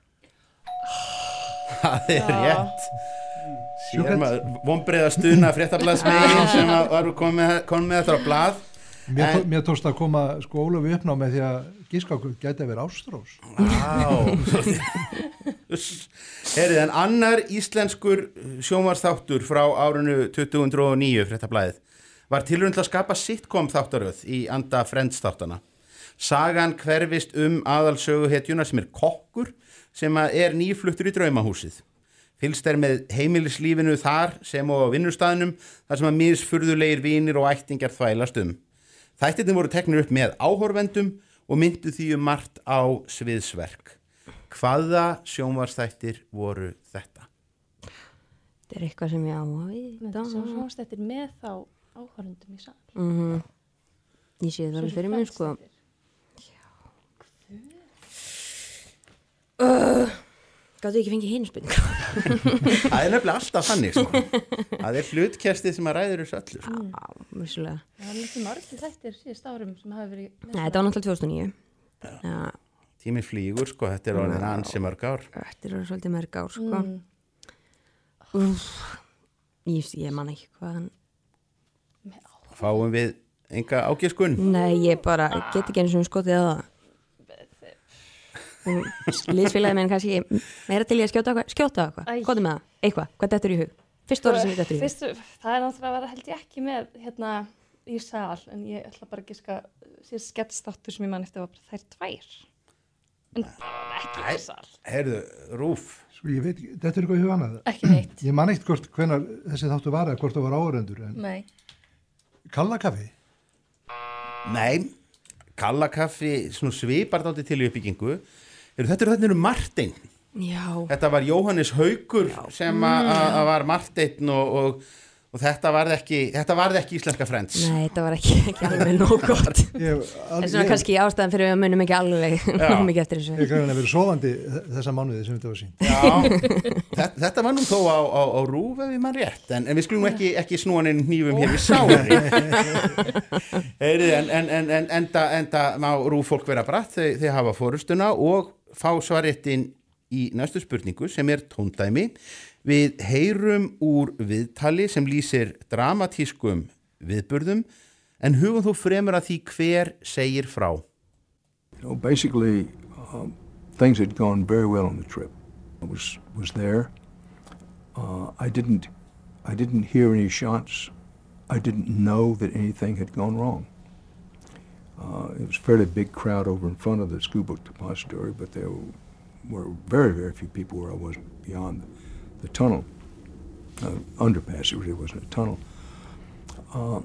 Það er Já. rétt. Sér maður vonbreiða stuna fréttablaðsmegin sem að var komið með, kom með þetta á blað Mér, En- mér tókst að koma sko Ólafi uppná með því að gískáku gæti að vera ástrós Herrið, en annar íslenskur sjónvarsþáttur frá árinu 2009 fréttablaðið var tilrönd til að skapa sitcom þáttaröð í anda Friends þáttana. Sagan hverfist um aðalsöguhetjuna sem er kokkur sem er nýfluttur í draumahúsið. Fylgst er með heimilislífinu þar sem og á vinnustæðinum þar sem að misfurðulegir vinir og ættingjar þvælast um. Þættirnir voru teknir upp með áhorvendum og myndu því um margt á sviðsverk. Hvaða sjónvarsþættir voru þetta? Þetta er eitthvað sem ég á að Þetta sem sjónstættir með þá áhörundum í sal. mm Ég sé það alveg fyrir mig sko uh, Gáttu ekki fengið hinn spurning Það er nefnilega alltaf þannig sko. Það er hlutkestið sem að ræður þessu öllu sko. Já, vissulega. Það er mikið margir þættir síðust árum sem hafa verið... Nei, þetta var náttúrulega 2009 Já, Tími flýgur sko, þetta er orðin ansi mörg ár. Þetta er orðið svolítið mörg ár sko. Mm. Úff, ég, ég man ekki hvað hann Fáum við enga ágiskun? Nei, ég bara get ekki eins og skotið að það Lýsfélagið minn kannski meira til ég að skjóta eitthvað, skjóta eitthvað, hvað er með það, eitthvað, hvað dettur í hug? Fyrst orðið sem ég dettur í hug? Fyrstu, það er náttúrulega að vera held ég ekki með hérna í sal en ég ætla bara að giska síðan sketsþáttur sem ég man eftir var bara þær tvær. En ekki í sal. Herðu, Rúf. Sko ég veit, ekki- þetta er eitthvað í huga annað? Ekki neitt. Ég man eitt hvort hvenar þessi þáttu var eða hvort það var áhörendur en Nei. Svona svipar dátti til uppbyggingu Þetta eru þetta eru Martin Já. Þetta var Jóhannes Haugur sem að að var Martin og, og, og þetta varð ekki þetta varð ekki íslenska frends Nei, þetta var ekki, ekki alveg nóg gott. Ég- Það er svona kannski ástæðan fyrir að munum ekki alveg Já. mikið eftir þessu. Ég græði að vera sofandi þessa mánuði sem þetta var sín Já, þetta, þetta var nú þó á, á, á rúf ef ég mann rétt, en, en við skulum ekki, ekki snúa neinn hnífum hér við sári Heyri, en, en, en, en enda, enda má rúf fólk vera bratt. Þau, þau hafa fórustuna og fá svaréttin í næstu spurningu sem er tóndæmi við heyrum úr viðtali sem lýsir dramatískum viðburðum en hugum þú fremur að því hver segir frá You know, basically, um, things had gone very well on the trip. I was was there. Uh, I didn't I didn't hear any shots. I didn't know that anything had gone wrong. Uh, it was a fairly big crowd over in front of the school book depository, but there were very, very few people where I was beyond the tunnel. Uh, underpass, it really wasn't a tunnel. Uh,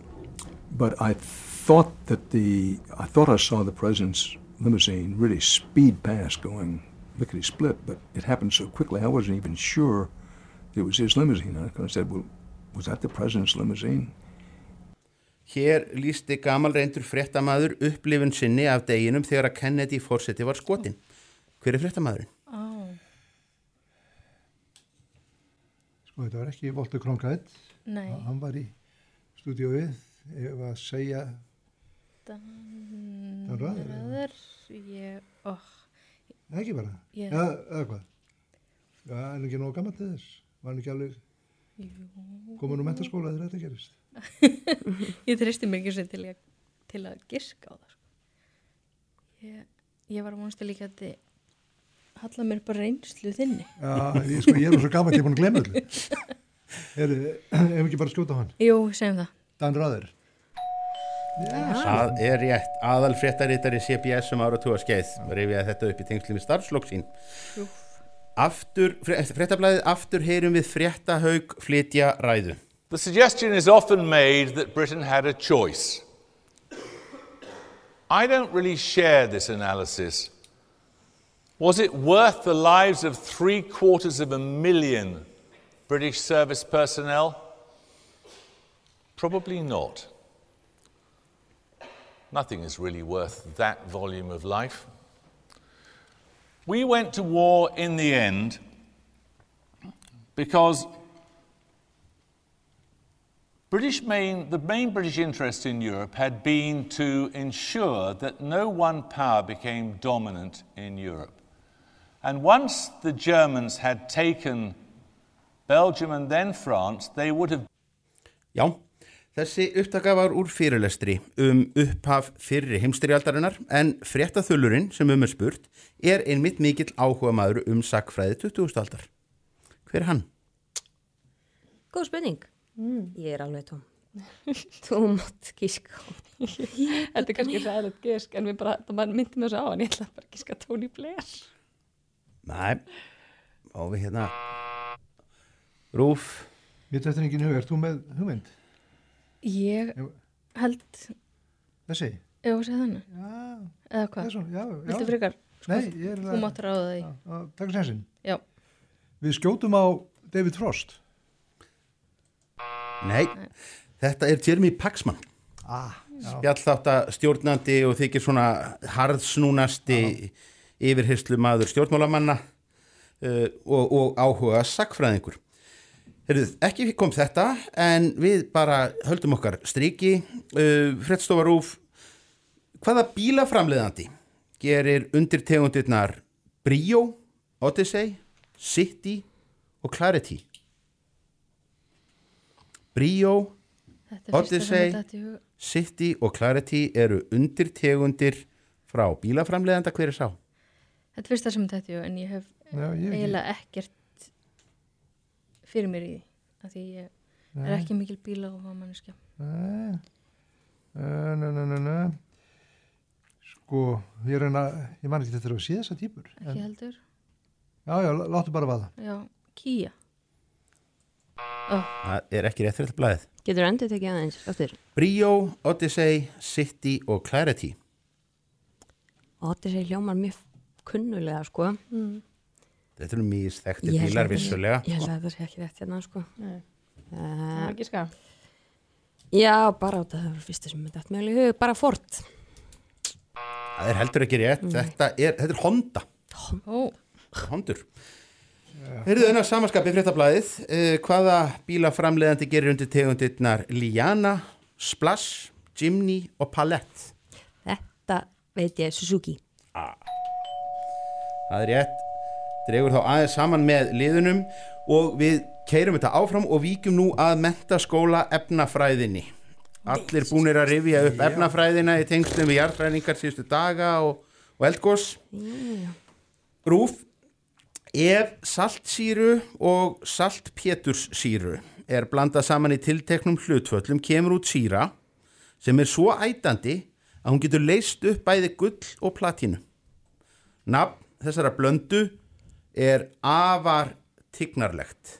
but I thought that the I thought I saw the president's limousine really speed past going lickety split, but it happened so quickly I wasn't even sure it was his limousine. I kind of said, "Well, was that the president's limousine?" Hér lísti gamal reyndur fréttamaður upplifun sinni af deginum þegar að Kennedy fórseti var skotin. Hver er fréttamaðurinn? Ó. Sko þetta var ekki Voltur Kronkætt Nei. Hann var í stúdíóið ef að segja Dan Dan Raður, eða? Raður ég, oh, Nei, ekki bara Ég- eða, eða hvað Já, er hann ekki nóg gammal til þess Var hann ekki alveg komin úr mentaskóla þegar þetta gerist ég treysti mig ekki svo til, að- til að giska á það sko. ég, ég var að vonast til líka að þið halla mér bara reynslu þinni Já, ég, sko, ég er nú svo gammal, ég er búin að glemja Heru, Ef ekki bara skjóta á hann Jú, segjum það Dan Raður Það er rétt. Aðal fréttaritari CBS um áratúa skeið. Rifið þetta upp í tengslu með starfslokk sín. Aftur, fréttablaðið aftur heyrum við fréttahaug flytja ræðu. The suggestion is often made that Britain had a choice. I don't really share this analysis. Was it worth the lives of three quarters of a million British service personnel? Probably not. Nothing is really worth that volume of life. We went to war in the end because British main, the main British interest in Europe had been to ensure that no one power became dominant in Europe. And once the Germans had taken Belgium and then France, they would have þessi upptaka var úr fyrirlestri um upphaf fyrri heimstyrjaldarinnar en fréttaþullurinn sem um er spurt er einmitt mikill áhuga maður um sakfræði 20. aldar. Hver er hann? Góð spurning. Mm. Ég er alveg tóm. Gíska á. Þetta er kannski ræðilegt gisk en við bara, það myndi mér svo á en ég ætla bara að giska Tony Blair. Næ, og við hérna Rúf Mér þetta er engin hug, ert þú með hugmynd? Ég held, Þessi? Já. Eða hvað? Þessu, já, já. Viltu frekar? Sko, Nei, ég er Þú mátt ráða því. Takk sensin. Já. Við skjótum á David Frost. Nei, þetta er Jeremy Paxman ah, spjallþátt stjórnandi og þykir svona harðsnúnasti yfirhyrslu maður stjórnmálamanna uh, og, og áhuga sakfræðingur Heyrðu, ekki kom þetta en við bara höldum okkar striki uh, Frettstofa Rúf hvaða bílaframleðandi gerir undirtegundirnar Brio, Odyssey City og Clarity Brio er Odyssey. City og Clarity eru undirtegundir frá bílaframleðanda hver er sá? Þetta er fyrsta sem þetta er en ég hef Já, ég eiginlega ekkert fyrir mér í því. Af því ég er Nei. ekki mikil bíla og manneskja. Nei. Nei, nei, nei, nei. Sko, ég reyna, ég man ekki þetta er að sé þessa típur. Ekki heldur. Já, já, láttu bara vaða. Já, Kia. Það er ekki rétt fyrir þetta blæðið. Getur endur tekið aðeins aftur. Brio, Odyssey, City og Clarity. Odyssey hljómar mjög kunnulega, sko. Mm. Þetta eru held bílar að- vissulega. Ég held að þetta sé ekki rétt hérna, sko. Nei. Uh, ekki ska. já, bara á þetta, það var fyrsta sem þetta með í hug, bara Ford. Það er heldur ekki rétt. Þetta, er, þetta er Honda. Ó. Hondur. Heyrðu þennar samanskapið fréttablaðið. Uh, hvaða bílaframleðandi gerir undir tegundirnar Liana, Splash, Jimny og Palette? Þetta veit ég, Suzuki. Það er rétt. Dregur þá aðeins saman með liðunum og við keirum þetta áfram og víkjum nú að mentaskóla efnafræðinni. Allir búnir að rifja upp efnafræðina í tengslum við jarðfræðingar síðustu daga og, og eldgós. Rúf, ef saltsýru og saltpéturssýru er blandað saman í tilteknum hlutföllum kemur út síra sem er svo ætandi að hún getur leist upp bæði gull og platínu. Nafn þessara blöndu er afar tignarlegt.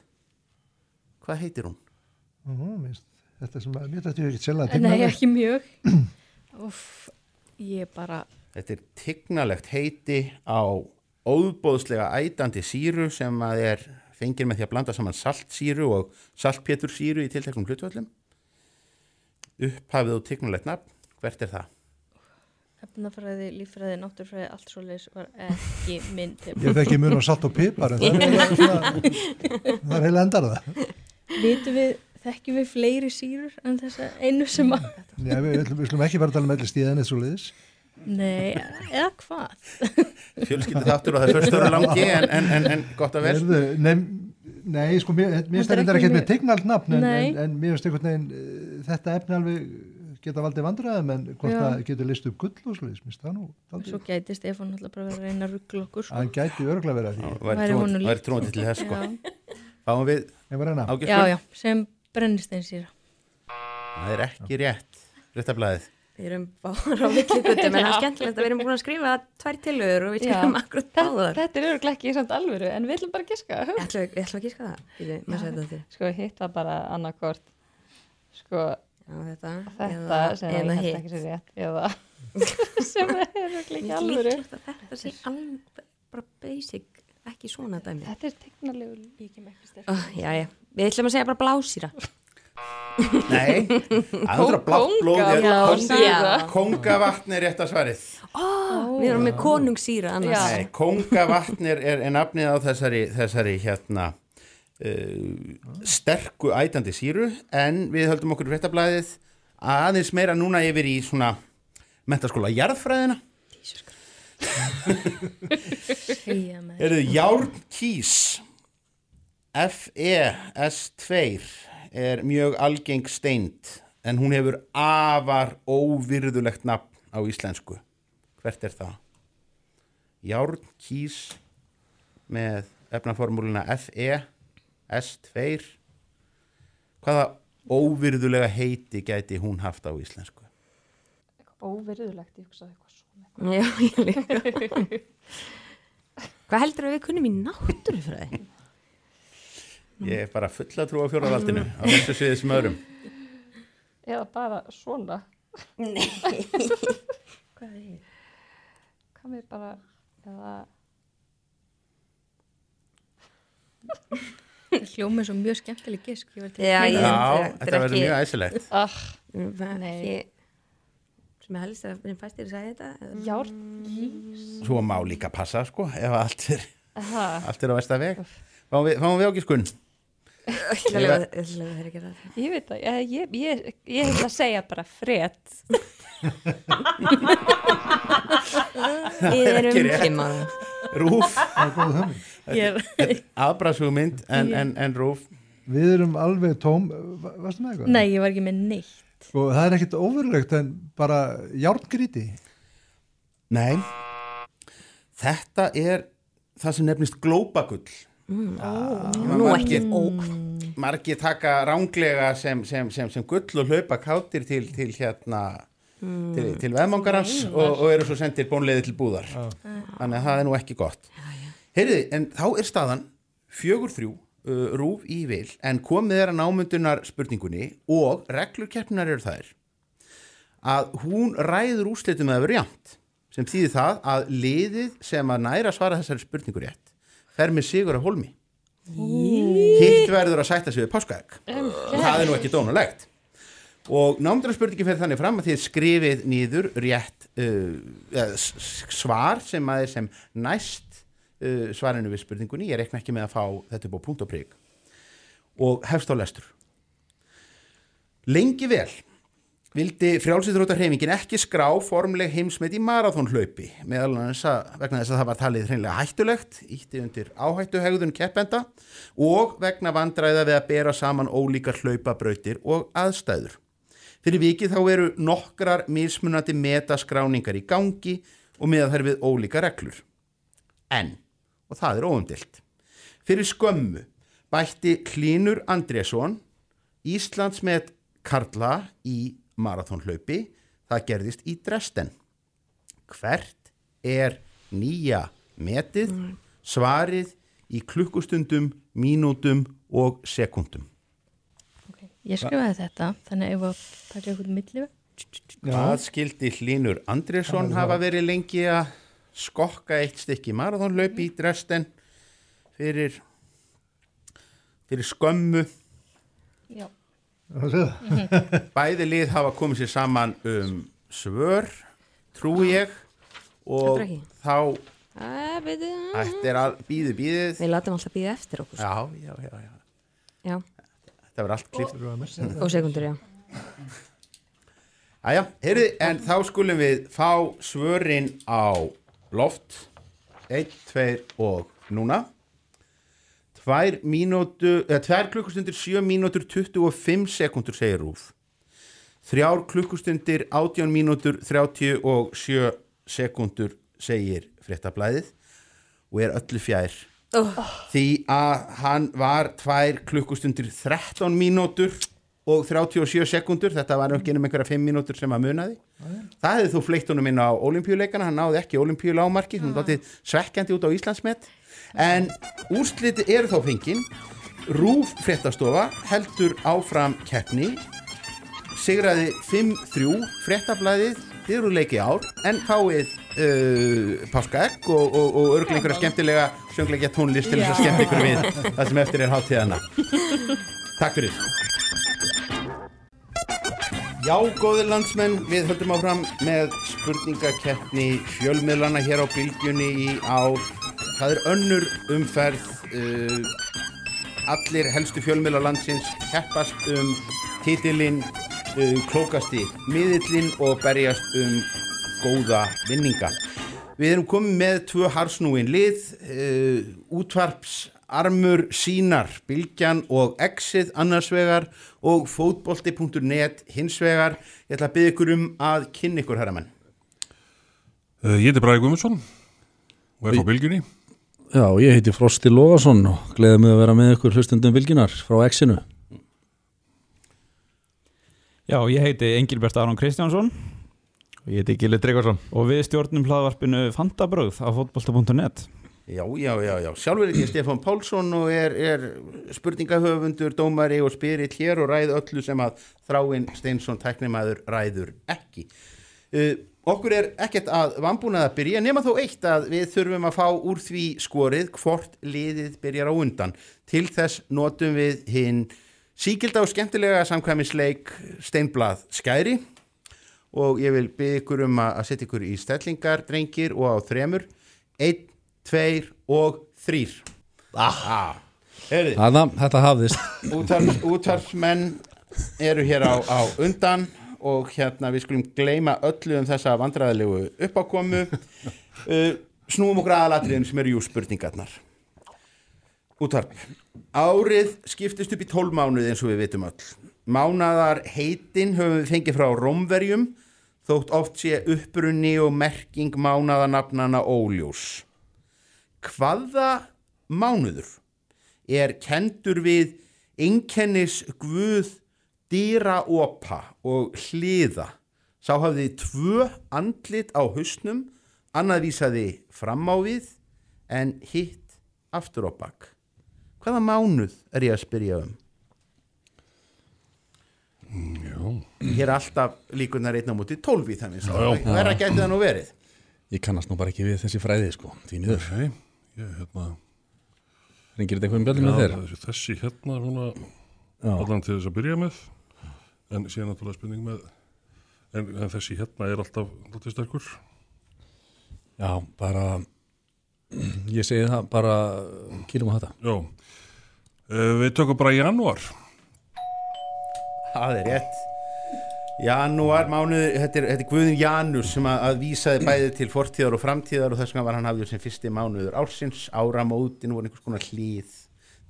Hvað heitir hún? Nú, minnst, þetta sem að mér þetta er ekki selga Nei, ekki mjög. Úff, ég bara, Þetta er tignarlegt heiti á óbóðslega ætandi síru sem að er fengir með því að blanda saman saltsýru og saltpétursýru í tilteknum hlutvöllum. Upphafið og tignarlegt nafn, hvert er það? Efnafræði, líffræði, náttúrfræði, allt svo leis var ekki minn til. Ég þekki mun á salt og pipar en það er heila, endar það. Vitum við, þekkjum við fleiri sýrur en þessa einu sem að, Já, við, við, við slum ekki bara tala um elli stíðan eins og liðis. nei, eða hvað? Fjölskyldi þáttur og það er fyrst störu langi en, en, en, en gott að vel. Erðu, nei, nei, sko, mér finnst reyndar ekki með mjög- tegnalt nafn en, Nei. en, en mér finnst uh, þetta efni alveg geta valdið vandræðum en hvort það getur list upp gull og sliðis, minnst það nú dálítið. Svo gæti Stefán alltaf bara verið að reyna að ruggla okkur, sko. Hann gæti örgulega verið að því. Líkt. væri trúandi til þess, sko. Fáum við reyna. Já, já, sem brennisteinsýra. Það er ekki rétt, réttablaðið. Við erum bara á villigutum en það er skemmtilegt að við erum búin að skrifa tvær tilögur og við Já. tegum akkurat báðar. Þetta er öruglega ekki í samt alvöru, en við ætlum bara að giska. Ég ætla að gíska það. Sko, hitt var bara annarkort, sko, Já, þetta, þetta eða- sem eða ég held hitt. ekki sér rétt, eða sem er ekki að þetta sé alveg bara basic, ekki svona dæmi. Þetta er tegnalegu líki með ekki sterk. Oh, já, já, við ætlum að segja bara blásýra. Nei, það er blátt blóð Kóngavatn. kóng- Kóngavatn er rétt að svarið Oh, við erum með konungssýra annars. Nei, kóngavatn er, er, er nafnið á þessari, þessari hérna uh, sterku ætandi síru en við höldum okkur fréttablaðið aðeins meira núna yfir í svona mentaskóla jarðfræðina. Eru járn kís FES2 er mjög algeng steind en hún hefur afar óvirðulegt nafn á íslensku. Hvert er það? Járn kýs með efnaformúluna FES2 hvaða óvirðulega heiti gæti hún haft á íslensku? Óvirðulegt, ég hugsaði eitthvað svona. Já, ég líka. Hvað heldur að við kunnum í náttúrufræði? Ég er bara full að trúa fjórðavaldinu á þessu sviði sem öðrum. Eða bara svona. Nei. Hvað er ég? Hvað með bara, eða... Hljómið svo mjög skemmtileg ég til Já, ég, þetta verður mjög æsilegt. Það er Nei. sem er helst að fæst þér að segja þetta. Járn kýs. Svo má líka passa sko ef allt er, Aha. allt er á versta veg. Fáum við, fáum við? Ég að leyfa- ég ætla að leyfa þér að gera það. Ég veit það, ég, ég, ég, ég ætla að segja bara fred. Við er ára. Rúf. Það er góð hugmynd. Afbrasugmynd en, en, en rúf. Við erum alveg tóm, va- varstu með eitthvað? Nei, ég var ekki með neitt. Sko, það er ekkit óverulegt en bara járngríti. Nei, þetta er það sem nefnist glópagull. Mm. Ah, Nú ekki margir- ó. Margir taka ránglega sem, sem, sem, sem gull og hlaupa kátir til, til hérna Mm. til, til veðmangarans og, og eru svo sendir bónleiði til búðar. Þannig að það er nú ekki gott. Heyriði, en þá er staðan fjögur þrjú uh, rúf í vil en komið er að námundunar spurningunni og reglur keppnar eru þær að hún ræður úrslitum að vera jæmt sem þýðir það að liðið sem að næra svara þessari spurningu rétt fer með sigur af holmi hitt verður að sætta sig við páskaegg. Það er nú ekki dónulegt og námdrarspurningin fer þannig fram að þið skrifið nýður rétt uh, svar sem að er sem næst uh, svarinu við spurningunni ég rekna ekki með að fá þetta á punkt og prik og hefst á lestur lengi vel vildi frjálsýþróttarheimingin ekki skrá formleg heimsmet í marathónhlaupi meðal annars að vegna þess að það var talið hreinlega hættulegt, ítti undir áhættuhegðun keppenda og vegna vandræða við að bera saman ólíkar hlaupabrautir og aðstæður. Fyrir vikið þá eru nokkrar mismunandi metaskráningar í gangi og meðan þær við ólíka reglur. En, og það er óumdilt, fyrir skömmu bætti Klínur Andrésson Íslands með Karla í marathónhlaupi, það gerðist í Dresden. Hvert er nýja metið, svarið í klukkustundum, mínútum og sekundum? Ég skrifaði þetta, þannig að ef að taka eitthvað millið. Hvað skildi Hlínur Andrésson hafa verið lengi að skokka eitt stykki marathónhlaupi í Dresden fyrir, fyrir skömmu? Já. Bæði lið hafa komið sér saman um svör, trúi ég, og þá Æ, veitu. Þetta er að býðu býðið. Við látum alltaf býða eftir okkur. Já, já, já, já. Já. Það verður allt klipt. Og sekundur, já. Æja, heyrði, en þá skulum við fá svörin á loft. Einn, tveir og núna. Tvær mínútu, eða tvær klukkustundir, sjö mínútur, 25 sekundur, segir Rúf. Þrjár klukkustundir, 18 mínútur, 37 sekundur, segir fréttablaðið og er öllu fjær. Oh. Því að hann var tvær klukkustundir, 13 mínútur og 37 sekundur, þetta var ekki um einhverja 5 mínútur sem að munaði. Það hefði þú fleitt honum inn á olimpíuleikana, hann náði ekki olimpíulámarki, hún dóttið svekkjandi út á Íslandsmet. En úrsliti eru þá fengin, Rúf fréttastofa heldur áfram keppni, sigraði 5-3, fréttablaðið, þið eru leikið ár, en fáið uh, páskaegg og, og, og örglega einhverja skemmtilega söngleikja tónlist til þess að skemmt ykkur við það sem eftir er hátíðana. Takk fyrir. Já, góðir landsmenn, við höldum áfram með spurningakeppni fjölmiðlana hér á bylgjunni í ár. Það er önnur umferð, uh, allir helstu fjölmiðla landsins keppast um titilinn uh, klókasti miðillinn og berjast um góða vinninga. Við erum komið með tvö harsnúin lið, uh, útvarps armur sínar, bylgjan og exið annars vegar og fótbolti.net hins vegar. Ég ætla að byggja ykkur um að kynna ykkur herramenn. Uh, ég heiti Bræði Guðmundsson og er frá Bylgjunni. Já, ég heiti Frosti Lóðarsson og gleðið mig að vera með ykkur hlustundum Bilginar frá Exinu. Já, ég heiti Engilbert Aron Kristjánsson og ég heiti Gilli Tryggvarsson og við stjórnum hlaðvarpinu Fantabröð á fotbolta.net Já, já, já, já. Sjálfur ég Stefán Pálsson og er, er spurningahöfundur, dómari og spyrill hér og ræð öllu sem að þráinn Steinsson tæknimæður ræður ekki. Uh, okkur er ekkert að vambúnað að byrja nema þó eitt að við þurfum að fá úr því skorið hvort liðið byrjar á undan. Til þess notum við hinn síkilda og skemmtilega samkvæmisleik Steinblað Skæri og ég vil byggja ykkur um að setja ykkur í stellingar, drengir og á þremur. Einn, tveir og þrýr. Ah. Heyrðu. Þarna, þetta hafðist. Útvarps, útvarpsmenn eru hér á, á undan og hérna við skulum gleyma öllu um þessa vandræðilegu uppákomu uh, snúum okkur aðalatriðum sem eru jú spurningarnar útvarp árið skiptist upp í tólmánuði eins og við vitum öll mánadar heitin höfum við fengið frá Rómverjum þótt oft sé upprunni og merking mánadanafnana óljós hvaða mánuður er kendur við einkennis guð dýra opa og hliða? Sá hafði tvö andlit á hausnum annað vísaði fram á við en hitt aftur á bak. Hvaða mánuð er ég að spyrja um? Já. hér er alltaf líkunar einn á móti tólfi þannig já. verða gæti það nú verið? Ég kannast nú bara ekki við þessi fræði, sko, því niður. Nei, ég hérna... Ringir þetta einhverjum bjöllum með þér? Já, þessi hérna, svona, allan til þess að byrja með, en síðan náttúrulega spurning með, en, en þessi hérna er alltaf, alltaf sterkur. Já, bara, ég segi það, bara kýlum á þetta. Já, uh, við tökum bara í janúar. það er rétt Janúar mánuð, þetta er, þetta er Guðin Janus sem að, að vísaði bæði til fortíðar og framtíðar og þess vegna var hann hafður sem fyrsti mánuður ársins, áramótin voru einhvers konar hlýð,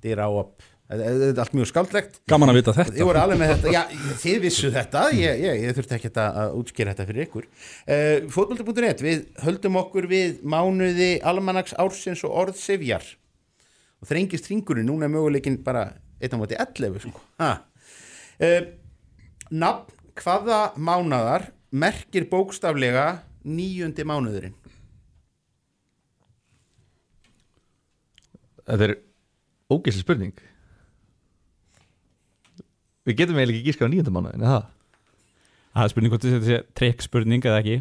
dyr áop þetta er allt mjög skáldlegt. Gaman að vita þetta. Þetta, já, þið vissu þetta. Ég, ég, ég þurfti ekki að, að útskýra þetta fyrir ykkur. Uh, Fótbolti.net, við höldum okkur við mánuði almanags ársins og orðsifjar. Og þrengist ringurinn, núna er möguleikin bara einn á móti 11 sko. Uh, Nafn hvaða mánadar merkir bókstaflega nýjundi mánuðurinn? Þetta er ógeðslega spurning. Við getum eiginlega ekki gíska á nýjönda mánuðin, eða? Það? Það er spurning hvort þetta sé trekk spurning eða ekki.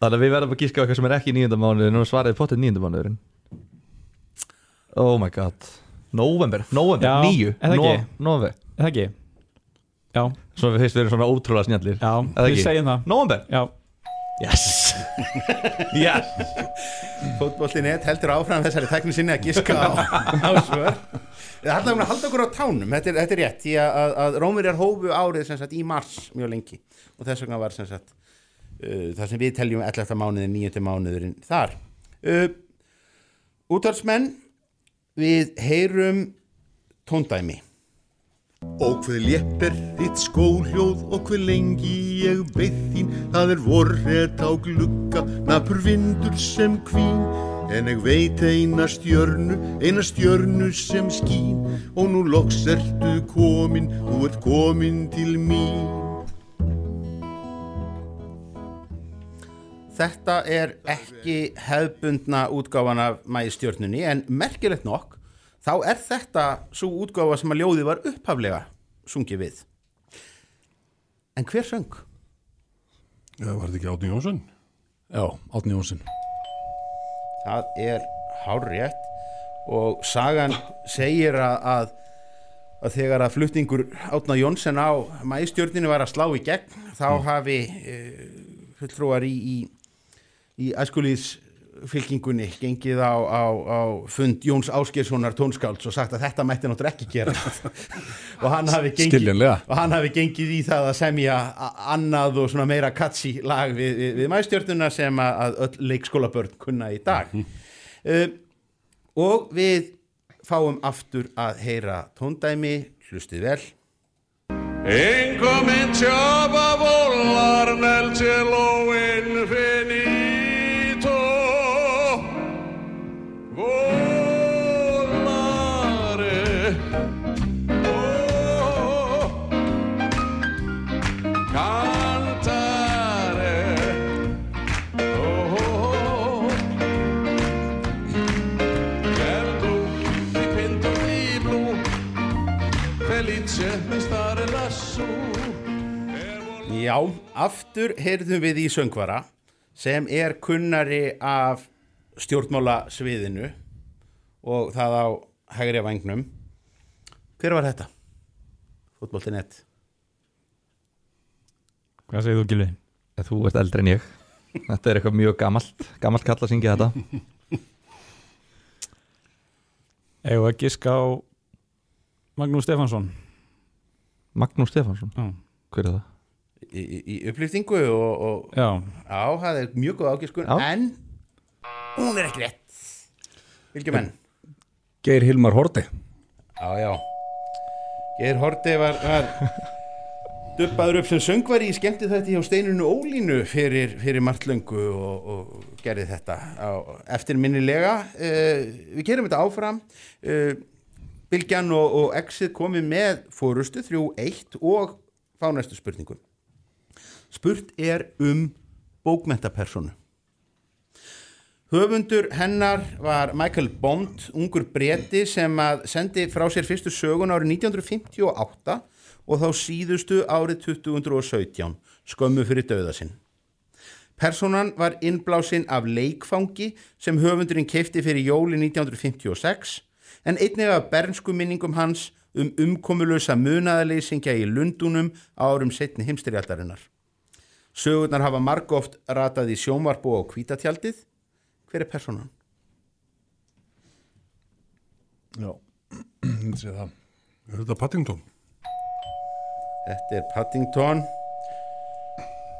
Þannig að við verðum að gíska á eitthvað sem er ekki nýjönda mánuðin og svaraði potið nýjönda mánuðurinn. Oh my god. November, november, nýju er það ekki? No- November. Er það ekki? Já. Svo við fyrst verðum svona ótrúlega snjallir. Já, við ekki? segjum það. November Já. Yes. Yes. Fótbolti.net heldur áfram þessari tækni sinni að giska á, á svör. Það er alltaf að halda okkur á tánum. Þetta er, þetta er rétt, því að, að, að Rómurjar hófu árið sem sagt í mars mjög lengi. Og þess vegna var sem sagt uh, það sem við teljum 11. mánuðin, 9. mánuðurinn þar. Uh, Útvarsmenn við heyrum tóndæmi Og hver létt er þitt skóljóð og hver lengi ég beið þín. Það er vorret á glugga, napur vindur sem kvín En ég veit eina stjörnu, eina stjörnu sem skín. Og nú loks ertu komin, þú ert komin til mín. Þetta er ekki hefbundna útgáfan af mæstjörnunni en merkilegt nokk þá er þetta svo útgáfa sem að ljóði var upphaflega sungið við. En hver söng? Já, var þetta ekki Átni Jónsson? Já, Átni Jónsson. Það er hárrétt og sagan segir að, að, að þegar að flutningur Átna Jónsson á mæstjörninu var að slá í gegn þá hafi e, fulltrúar í, í í æskulíðs fylkingunni gengið á, á, á fund Jóns Áskeirssonar tónskálds og sagt að þetta mætti náttúrulega ekki gera. Og hann gengið, og hann hafi gengið í það að semja annað og svona meira katsi lag við, við, við mæstjörnuna sem að, öll leikskólabörn kunna í dag. Uh, og við fáum aftur að heyra tóndæmi, hlustið vel. Incominciava a volar nel cielo infinito. Já, aftur heyrðum við í söngvara sem er kunnari af stjórnmála sviðinu og það á hægri vangnum. Hver var þetta? Fótbolti.net Hvað segir þú Gilvi? Þú ert eldri en ég Þetta er eitthvað mjög gamalt Gamalt kall að syngja þetta Eða að giska á Magnús Stefansson Magnús Stefansson? Já. Hver er það? Í, í, upplýftingu og, og á, það er mjög góð ágiskun en hún er ekki rétt. Vilkjumenn Geir Hilmar Horti Já, já. Geir Horti var, var dubbaður upp sem söngvari í skemmti þetta hjá Steinunu Ólínu fyrir, fyrir margt löngu og, og gerði þetta á, eftirminnilega. Uh, við gerum þetta áfram. Uh, Bilgjan og, og Exit komið með fórustu 3-1 og fá næstu spurningum spurt er um bókmentapersonu Höfundur hennar var Michael Bond, ungur breti sem að sendi frá sér fyrstu sögun árið 1958 og þá síðustu árið 2017, skömmu fyrir döða sinn. Personan var innblásinn af leikfangi sem höfundurinn keifti fyrir jóli 1956 en einnig af bernsku minningum hans um umkomulösa munaðaleysingja í Lundunum árum setni heimstyrjaldarinnar. Sögurnar hafa margóft ratað í sjónvarpu og kvítatjaldið. Hver er personan? Já, myndi segja það. Er þetta Paddington? Þetta er Paddington.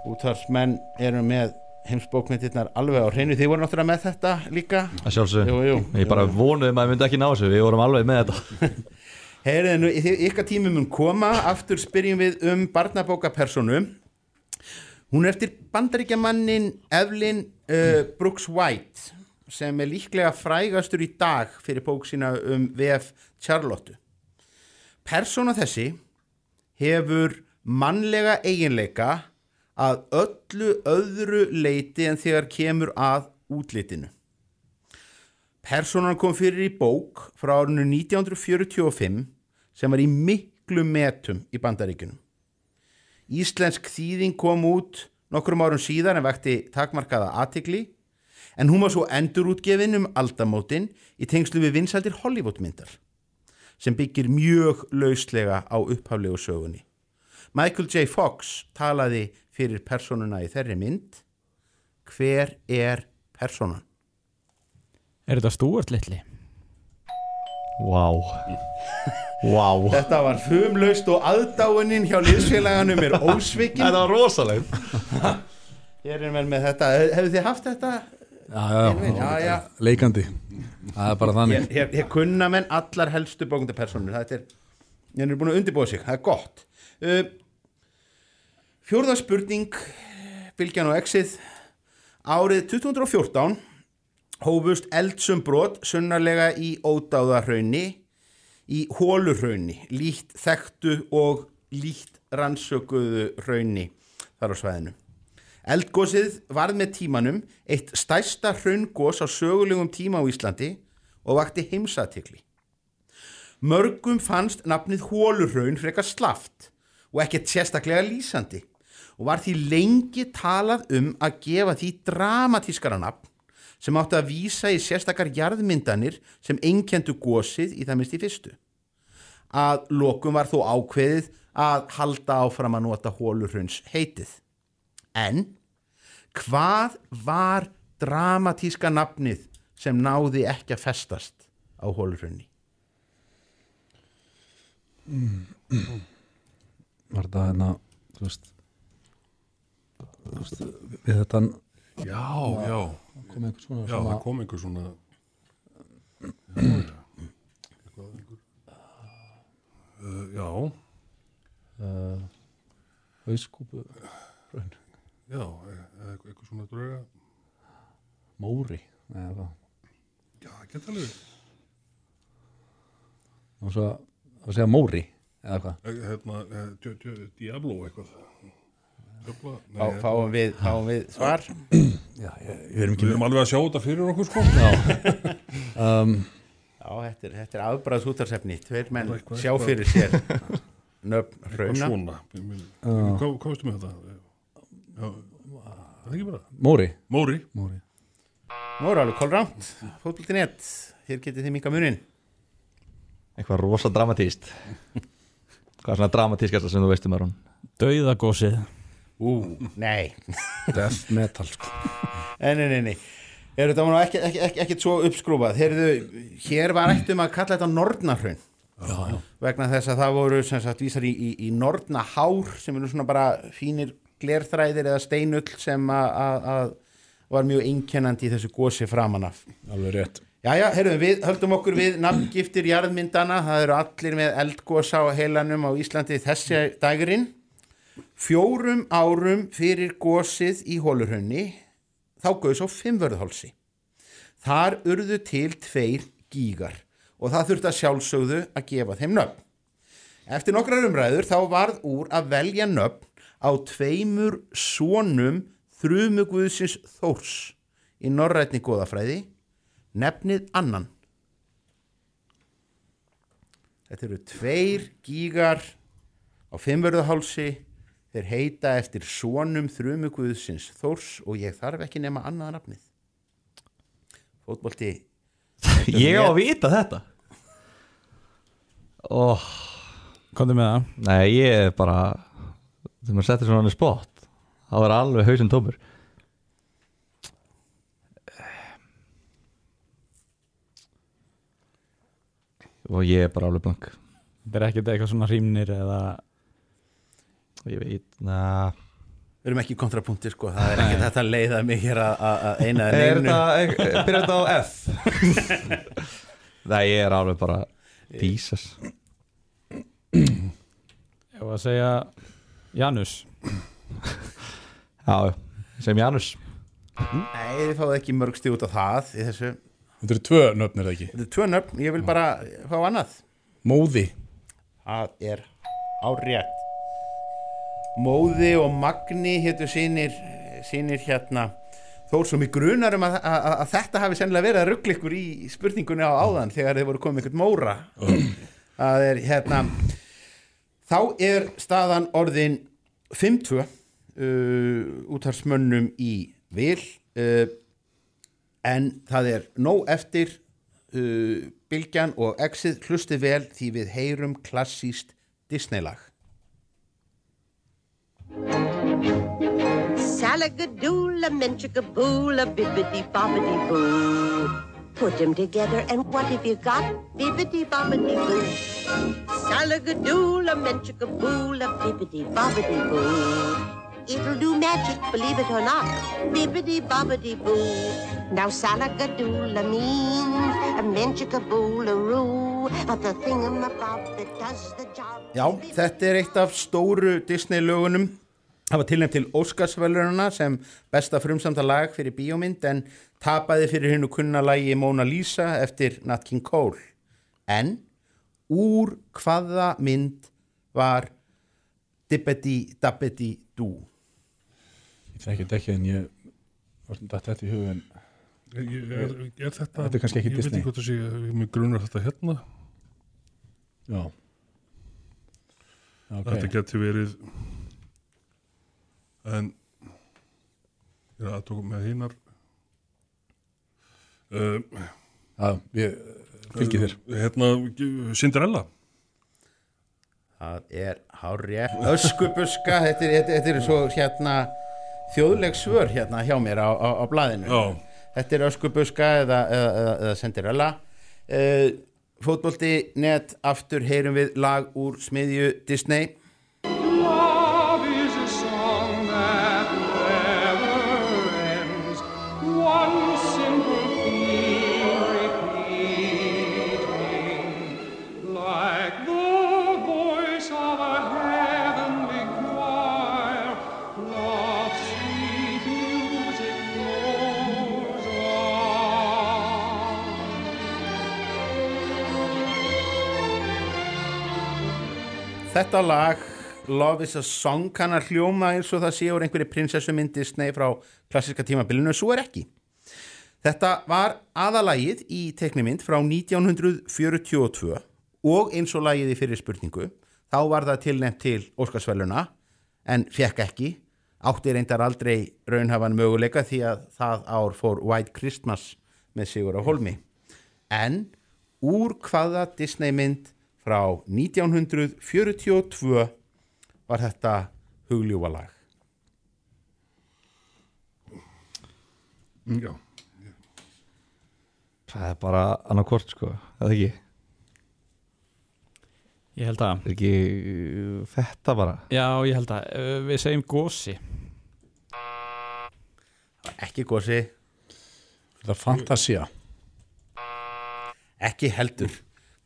Útvarsmenn eru með heimsbókmyndirnar alveg á hreinu. Þið voru náttúrulega með þetta líka? Að sjálfsög Jú, jú, Ég bara vonuði maður myndi ekki ná þessu. Við vorum alveg með þetta. Þið- ykkar tími mun koma. Aftur spyrjum við um barnabókapersonu Hún er eftir bandaríkjamannin Evelyn uh, Brooks White sem er líklega frægastur í dag fyrir bók sína um VF Charlotte. Persóna þessi hefur mannlega eiginleika að öllu öðru leiti en þegar kemur að útlitinu. Persónan kom fyrir í bók frá árinu 1945 sem var í miklu metum í bandaríkunum. Íslensk þýðing kom út nokkrum árum síðar en vekti takmarkaða aðtikli en hún var svo endurútgefin um aldamótin í tengslu við vinsaldir Hollywoodmyndar sem byggir mjög lauslega á upphaflegu sögunni. Michael J. Fox talaði fyrir personuna í þeirri mynd. Hver er personan? Er þetta Stuart litli? Vá Vá Þetta var fumlaust og aðdáunin hjá liðsfélaganum er ósvikin. Þetta var rosalegt. Ég er vel með þetta. Hefur þið haft þetta? Já, já, já, já. leikandi Það er bara þannig Ég, ég, ég kunna menn allar helstu bókundapersonur. Þetta er, ég er búin að undirbúa sig. Það er gott. Uh, fjórða spurning, Bilgjan og Exið. Árið 2014 hófust eldsumbrot sunnarlega í ódáðarhaunni í hólurhaunni, líkt þekktu og líkt rannsökuðu hraunni þar á svæðinu. Eldgósið varð með tímanum eitt stærsta hraungós á sögulegum tíma á Íslandi og vakti heimsatikli. Mörgum fannst nafnið hólurhraun frekar slaft og ekkert sérstaklega lýsandi og var því lengi talað um að gefa því dramatískara nafn sem átti að vísa í sérstakar jarðmyndanir sem einkendu gósið í það minnst í fyrstu. Að lokum var þó ákveðið að halda áfram að nota hólurhrauns heitið. En hvað var dramatíska nafnið sem náði ekki að festast á hólurhraunni? Var þetta hérna þú veist, þú veist við þetta Já, já kom einhver svona Já, að- kom einhver svona Uh, já. uh, Hauskúpu hraun. Já, e- eða eitthvað eitthvað svona drauga. Móri eða Já, geta alveg. og svo að segja Móri eða hvað Hérna, e, djö- Diablo eitthvað. Nei, Fá- fáum við- fáum við svar? Já, ég, við erum ekki Við erum alveg að sjá þetta fyrir okkur sko. Já. um, Já, þetta er, þetta er afbræðs útarsefni. Tveir menn sjá fyrir sér nöfn hrauna. Hvað hvað veistu með þetta? Já, það er ekki bara. Móri Móri. Móri Móri alveg kólránt. Fótbolti.net. Hér getið þið minga munin. Eitthvað rosa dramatíst Hvað er svona dramatískast sem þú veistum Aron? Dauðagósið Ú, nei. Death metal sko. Nei, nei, nei. Er þetta nú ekki, ekki, ekki, ekkert svo uppskrúfað? Heyrðu, hér var ættum að kalla þetta já. vegna þess að það voru sem sagt vísar í, í, í Nornahár sem eru svona bara fínir glerþræðir eða steinull sem að- var mjög einkennandi í þessu gósi framan af. Alveg rétt. Jæja, heyrðum við höldum okkur við nafngiftir jarðmyndana, það eru allir með eldgósa á heilanum á Íslandi þessi dagurinn fjórum árum fyrir gósið í hólurhönni þá gauðs á fimmvörðhálsi þar urðu til tveir gígar og það þurfti að sjálfsögðu að gefa þeim nöfn. Eftir nokkrar umræður þá varð úr að velja nöfn á tveimur sonum þrumuguðsins Þórs í norrætni góðafræði nefnið annan. Þetta eru tveir gígar á fimmverðuhálsi þeir heita eftir sonum þrumuguðsins Þórs og ég þarf ekki nema annað nafnið. Fótbolti Ég á að vita þetta. Oh. Komdu með það. Nei, ég er bara þegar maður settir svona hann í spott þá er alveg hausinn tómur. Og ég er bara alveg blank. Þetta er ekkert eitthvað svona hrímnir eða ég veit, na. Við erum ekki í kontrapunkti sko, það er ekki þetta að leiða mig hér að- að að eina Er þetta, byrjar þetta á F? Nei, ég er alveg bara Jesus. Ég var að segja Janus. Já, sem Janus. Nei, þið fáðu ekki mörg stíð út af það í þessu. Þetta eru tvö nöfn er það ekki? Þetta er tvö nöfn, ég vil bara fá annað. Móði. Það er árétt Móði og Magni hétu sínir, sínir hérna. Þór svo mig grunar um að, að, að, að þetta hafi sennilega verið að ruggla ykkur í spurningunni á áðan þegar þið voru komið einhvern móra. Það er hérna þá er staðan orðin 5-2 uh, útharsmönnum í vil uh, en það er nóg eftir uh, Bilgjan og Exið. Hlusti vel því við heyrum klassíst Disney-lag Salagadoola, menchikaboola, bibbidi bobbidi boo. Put them together and what have you got? Bibbidi bobbidi boo. Salagadoola, menchikaboola, bibbidi bobbidi boo. It'll do magic, believe it or not. Bibbidi bobbidi boo. Now salagadoola means a menchikaboola roo. But the thingamabob that does the job. Já, þetta er eitt af stóru Disney-lögunum Það var tilnæmt til Óskarsvælurina sem besta frumsamta lag fyrir bíómynd en tapaði fyrir hennu kunna lagi Mona Lisa eftir Nat King Cole. En úr hvaða mynd var Dibbedi Dabbedi Dú? Ég þekki þetta ekki en ég var þetta þetta í hugin Ég- ég- Er, er þetta, Þetta er kannski ekki ég Disney veit ekki hvað það sé, ég mig grunar þetta hérna Já Ok. Þetta geti verið en ég er aðtókum með hinnar uh, Já, ég fylgi þér. Hérna, Cinderella Það er hárjætt. Öskubuska, þetta er, þetta, þetta er svo hérna þjóðleg svör hérna hjá mér á, á, á blaðinu. Já. Þetta er öskubuska eða, eða, eða, eða Cinderella. Uh, fótbolti net aftur heyrum við lag úr smiðju Disney. Þetta lag Love is a Song kann að hljóma eins og það sé úr einhverju prinsessumynd Disney frá klassiska tímabilinu, svo er ekki. Þetta var aðalagið í teknimynd frá 1942 og eins og lagið í fyrir spurningu. Þá var það tilnefnt til Óskarsvæluna en fekk ekki. Átti reyndar aldrei raunhafan möguleika því að það ár fór White Christmas með Sigur á Holmi. En úr hvaða Disney mynd frá 1942 var þetta hugljúfa lag? Já. Það er bara annarkort sko, eða ekki? Ég held að Er ekki uh, þetta bara? Já, ég held að uh, Við segjum gósi Ekki gósi Það er fantasia Ekki heldur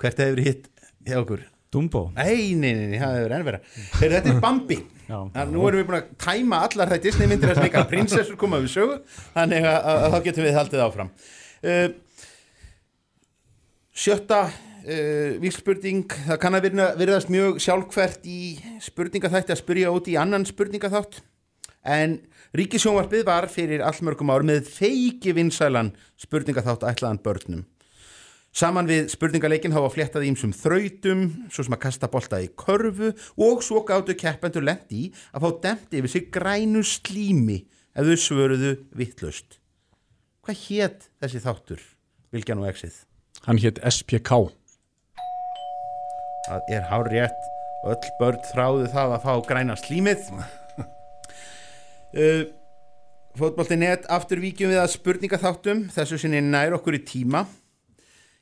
Hvert hefur hitt hjá okkur? Dumbo? Nei, nei, nei, það hefur enn vera Heyrðu, Þetta er Bambi. Já. Þannig, Nú erum við búin að tæma allar það Disney myndir að smika prinsessur koma við sögu. Þannig að, að, að þá getum við haldið áfram. Uh, Sjötta uh, víkspurning Það kann að virna, virðast mjög sjálfkvært í spurningaþætti að spyrja út í annan spurningaþátt. En Ríkisjónvarpið var fyrir allmörgum ár með feiki vinsælan spurningaþátt ætlaðan börnum Saman við spurningaleikin hafa fléttað ímsum þrautum, svo sem að kasta bolta í körfu og svo gáttu keppendur lendi í að fá demt yfir sig grænu slími ef þau svöruðu vittlust. Hvað hétt þessi þáttur, Vilkjan og Exið? Hann hétt SPK Það er hár rétt, öll börn þráðu það að fá græna slímið. uh, Fótbolti.net aftur víkjum við að spurningaþáttum, þessu sinni nær okkur í tíma.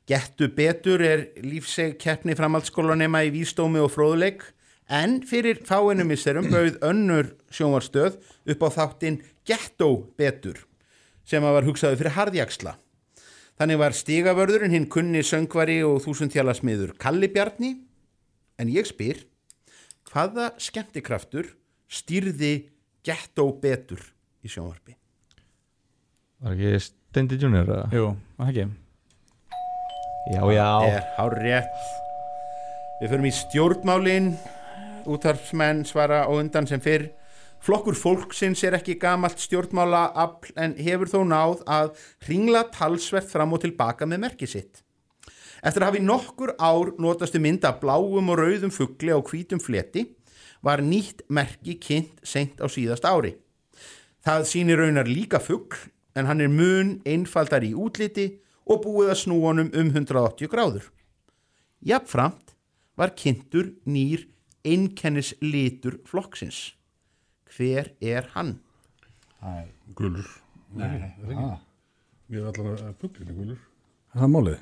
Gettu betur er lífseg keppni framhaldsskólanema í vísdómi og fróðuleik en fyrir fáinu misserum bauð önnur sjónvarstöð upp á þáttin Getto betur sem að var hugsaði fyrir harðjaksla. Þannig var stigavörðurinn hinn kunni söngvari og þúsundtjálasmiður Kalli Bjarni en ég spyr hvaða skemmtikraftur stýrði Getto betur í sjónvarpi? Var ekki Steindi Junior? Jú, var ekki Já, já. Er hár rétt. Við förum í stjórnmálin. Útvarpsmenn svara á undan sem fyrr. Flokkur fólksins er ekki gamalt stjórnmála afl en hefur þó náð að ringla talsvert fram og tilbaka með merki sitt. Eftir að hafi nokkur ár notastu mynda bláum og rauðum fugli á hvítum fleti var nýtt merki kynnt seint á síðast ári. Það sýnir raunar líka fugl en hann er mun einfaldar í útliti og búið að snúa honum um 180 gráður. Jafnframt var kynntur nýr einkennis litur flokksins. Hver er hann? Gulur. Nei, er það ekki? ah. Er allan að fugglinni gulur. Er það málið?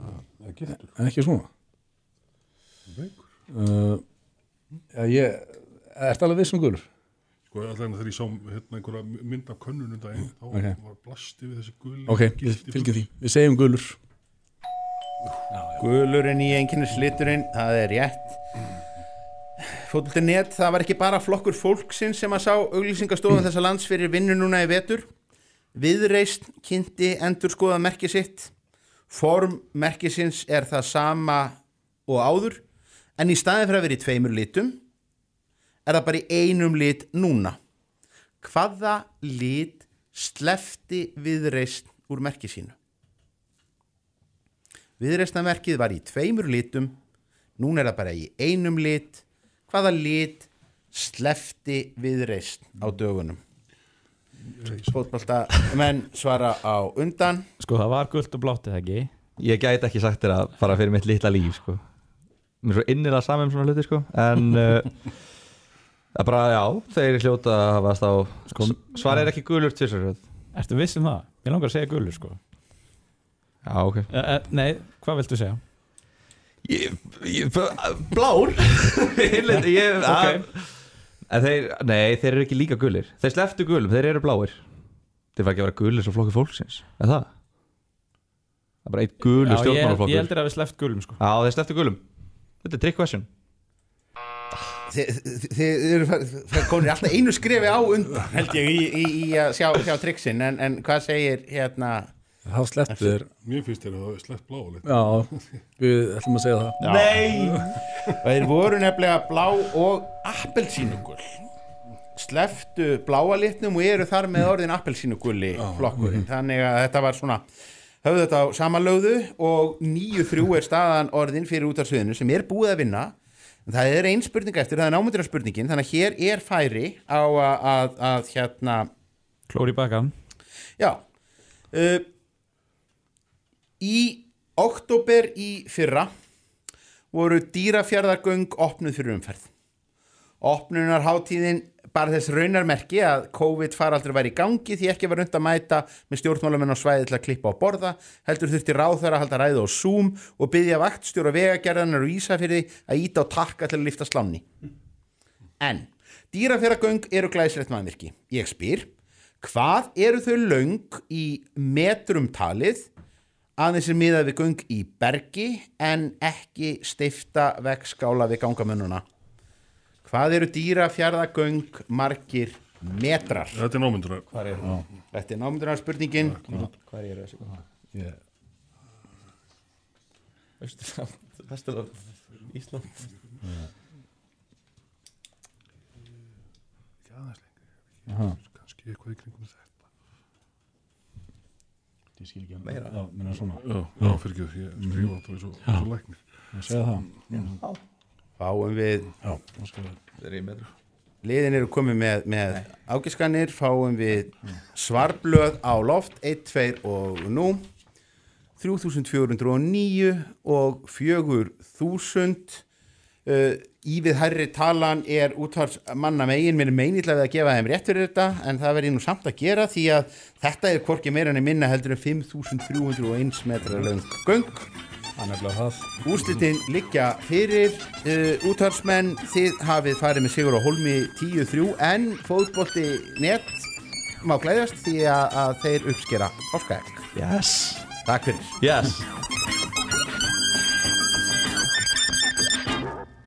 Það er giftur. En ekki svona? Veikur. Uh, ég, ertu alveg viss um gulur? Sko allan þegar ég sá hérna einhverja mynd af könnunum daginn, þá Ok. var blasti við þessi gul. Ok, við fylgjum því. Við segjum gulur. Gulurinn í einkennis liturinn, það er rétt. Fótbolti.net, það var ekki bara flokkur fólksins sem að sá auglýsingastofan þessa lands fyrir vinnu núna í vetur. Viðreist kynnti endur skoða merki sitt. Form merkisins er það sama og áður, en í staðin fyrir að vera í tveimur litum, er það bara í einum lit núna. Hvaða lit slefti viðreist úr merki sínu? Viðreistnamerkið var í tveimur litum, núna er það bara í einum lit. Hvaða lit slefti viðreist á dögunum? Fótbolta menn svara á undan. Sko það var gullt og blátt eða ekki Ég gæti ekki sagt þér að fara fyrir mitt litla líf sko. Mér er svo innilega saman um svona hluti sko. En uh, Það er bara, já, þeir hljóta að hafa stá sko, Svar er ekki gulur tvisar Ertu viss um það? Ég langar að segja gulur sko. Já, ok. E, e, Nei, hvað viltu segja? Ég, ég, blár. Ég, ég, Ok. En þeir, nei, þeir eru ekki líka gulir. Þeir sleftu gulum, þeir eru bláir. Þeir var ekki að vera gulir svo flokki fólksins Er það? Það er bara eitt gulur stjórnmálaflokkur ég heldur að við sleppt gulum sko. Já, þeir sleftu gulum. Þetta er trick question Þið eru konir alltaf einu skrefi á undan held ég í, í, í að sjá, sjá triksin en, en hvað segir hérna? Þá slepptu þér. Mér finnst þér að það er sleppt blá lit. Já, við ætlum að segja það. Nei! Þeir voru nefnilega blá og appelsínugul. Sleftu bláa litnum og eru þar með orðin appelsínugulli flokkurinn. Þannig að þetta var svona höfðu þetta á samanlögðu og nýju þrjú er staðan orðin fyrir út af sviðinu sem er búið að vinna En það er ein spurning eftir, það er námyndir spurningin þannig að hér er færi á að, að, að hérna Klóri baka Já. Uh, Í oktober í fyrra voru dýrafjörðargöng opnuð fyrir umferð. Opnunar hátíðin bara þess raunarmerki að COVID faraldur væri í gangi því ekki var rund að mæta með stjórnmálamenn á svæði til að klippa á borða heldur þurfti ráðþara að halda ræðu á Zoom og byggja vaktstjóra vegagerðanar og Ísafyrði að íta á takka til að lifta sláni En dýrafjörðargöng eru glæsilegt mannvirki. Ég spyr, hvað eru þau löng í metrum talið? Aðeins er miðað við göng í bergi en ekki steifta vegskála við gangamönnuna Hvað eru dýra fjárðagöng margir metrar? Þetta er námyndunar. Hvað eru? Þetta er námyndunar spurningin. Hvað er þessi? Vesturland, Ísland. Ekki aðeins Aha. lengur. Kannski eitthvað í kringum þetta. Ég skil ekki að Meira? Já, fyrir ekki, og Já. eins og læknir. Ég segja það. Já, skal við. Er. Liðin eru komið með, með ágiskanir. Fáum við svarblöð á loft 1, 2 og nú. 3409 og 4000 uh, Ívið hærri talan er útvars manna megin. Mér er meinilega við að gefa þeim rétt fyrir þetta en það verði nú samt að gera því að þetta er hvorki meira en minna heldur en 5301 metra löng göng Úrslitin liggja fyrir uh, útvarsmenn þið hafið farið með sigur á holmi 10-3 en fótbolti net má glæðast því að, að þeir uppskera páskaegg Yes. Takk fyrir. Yes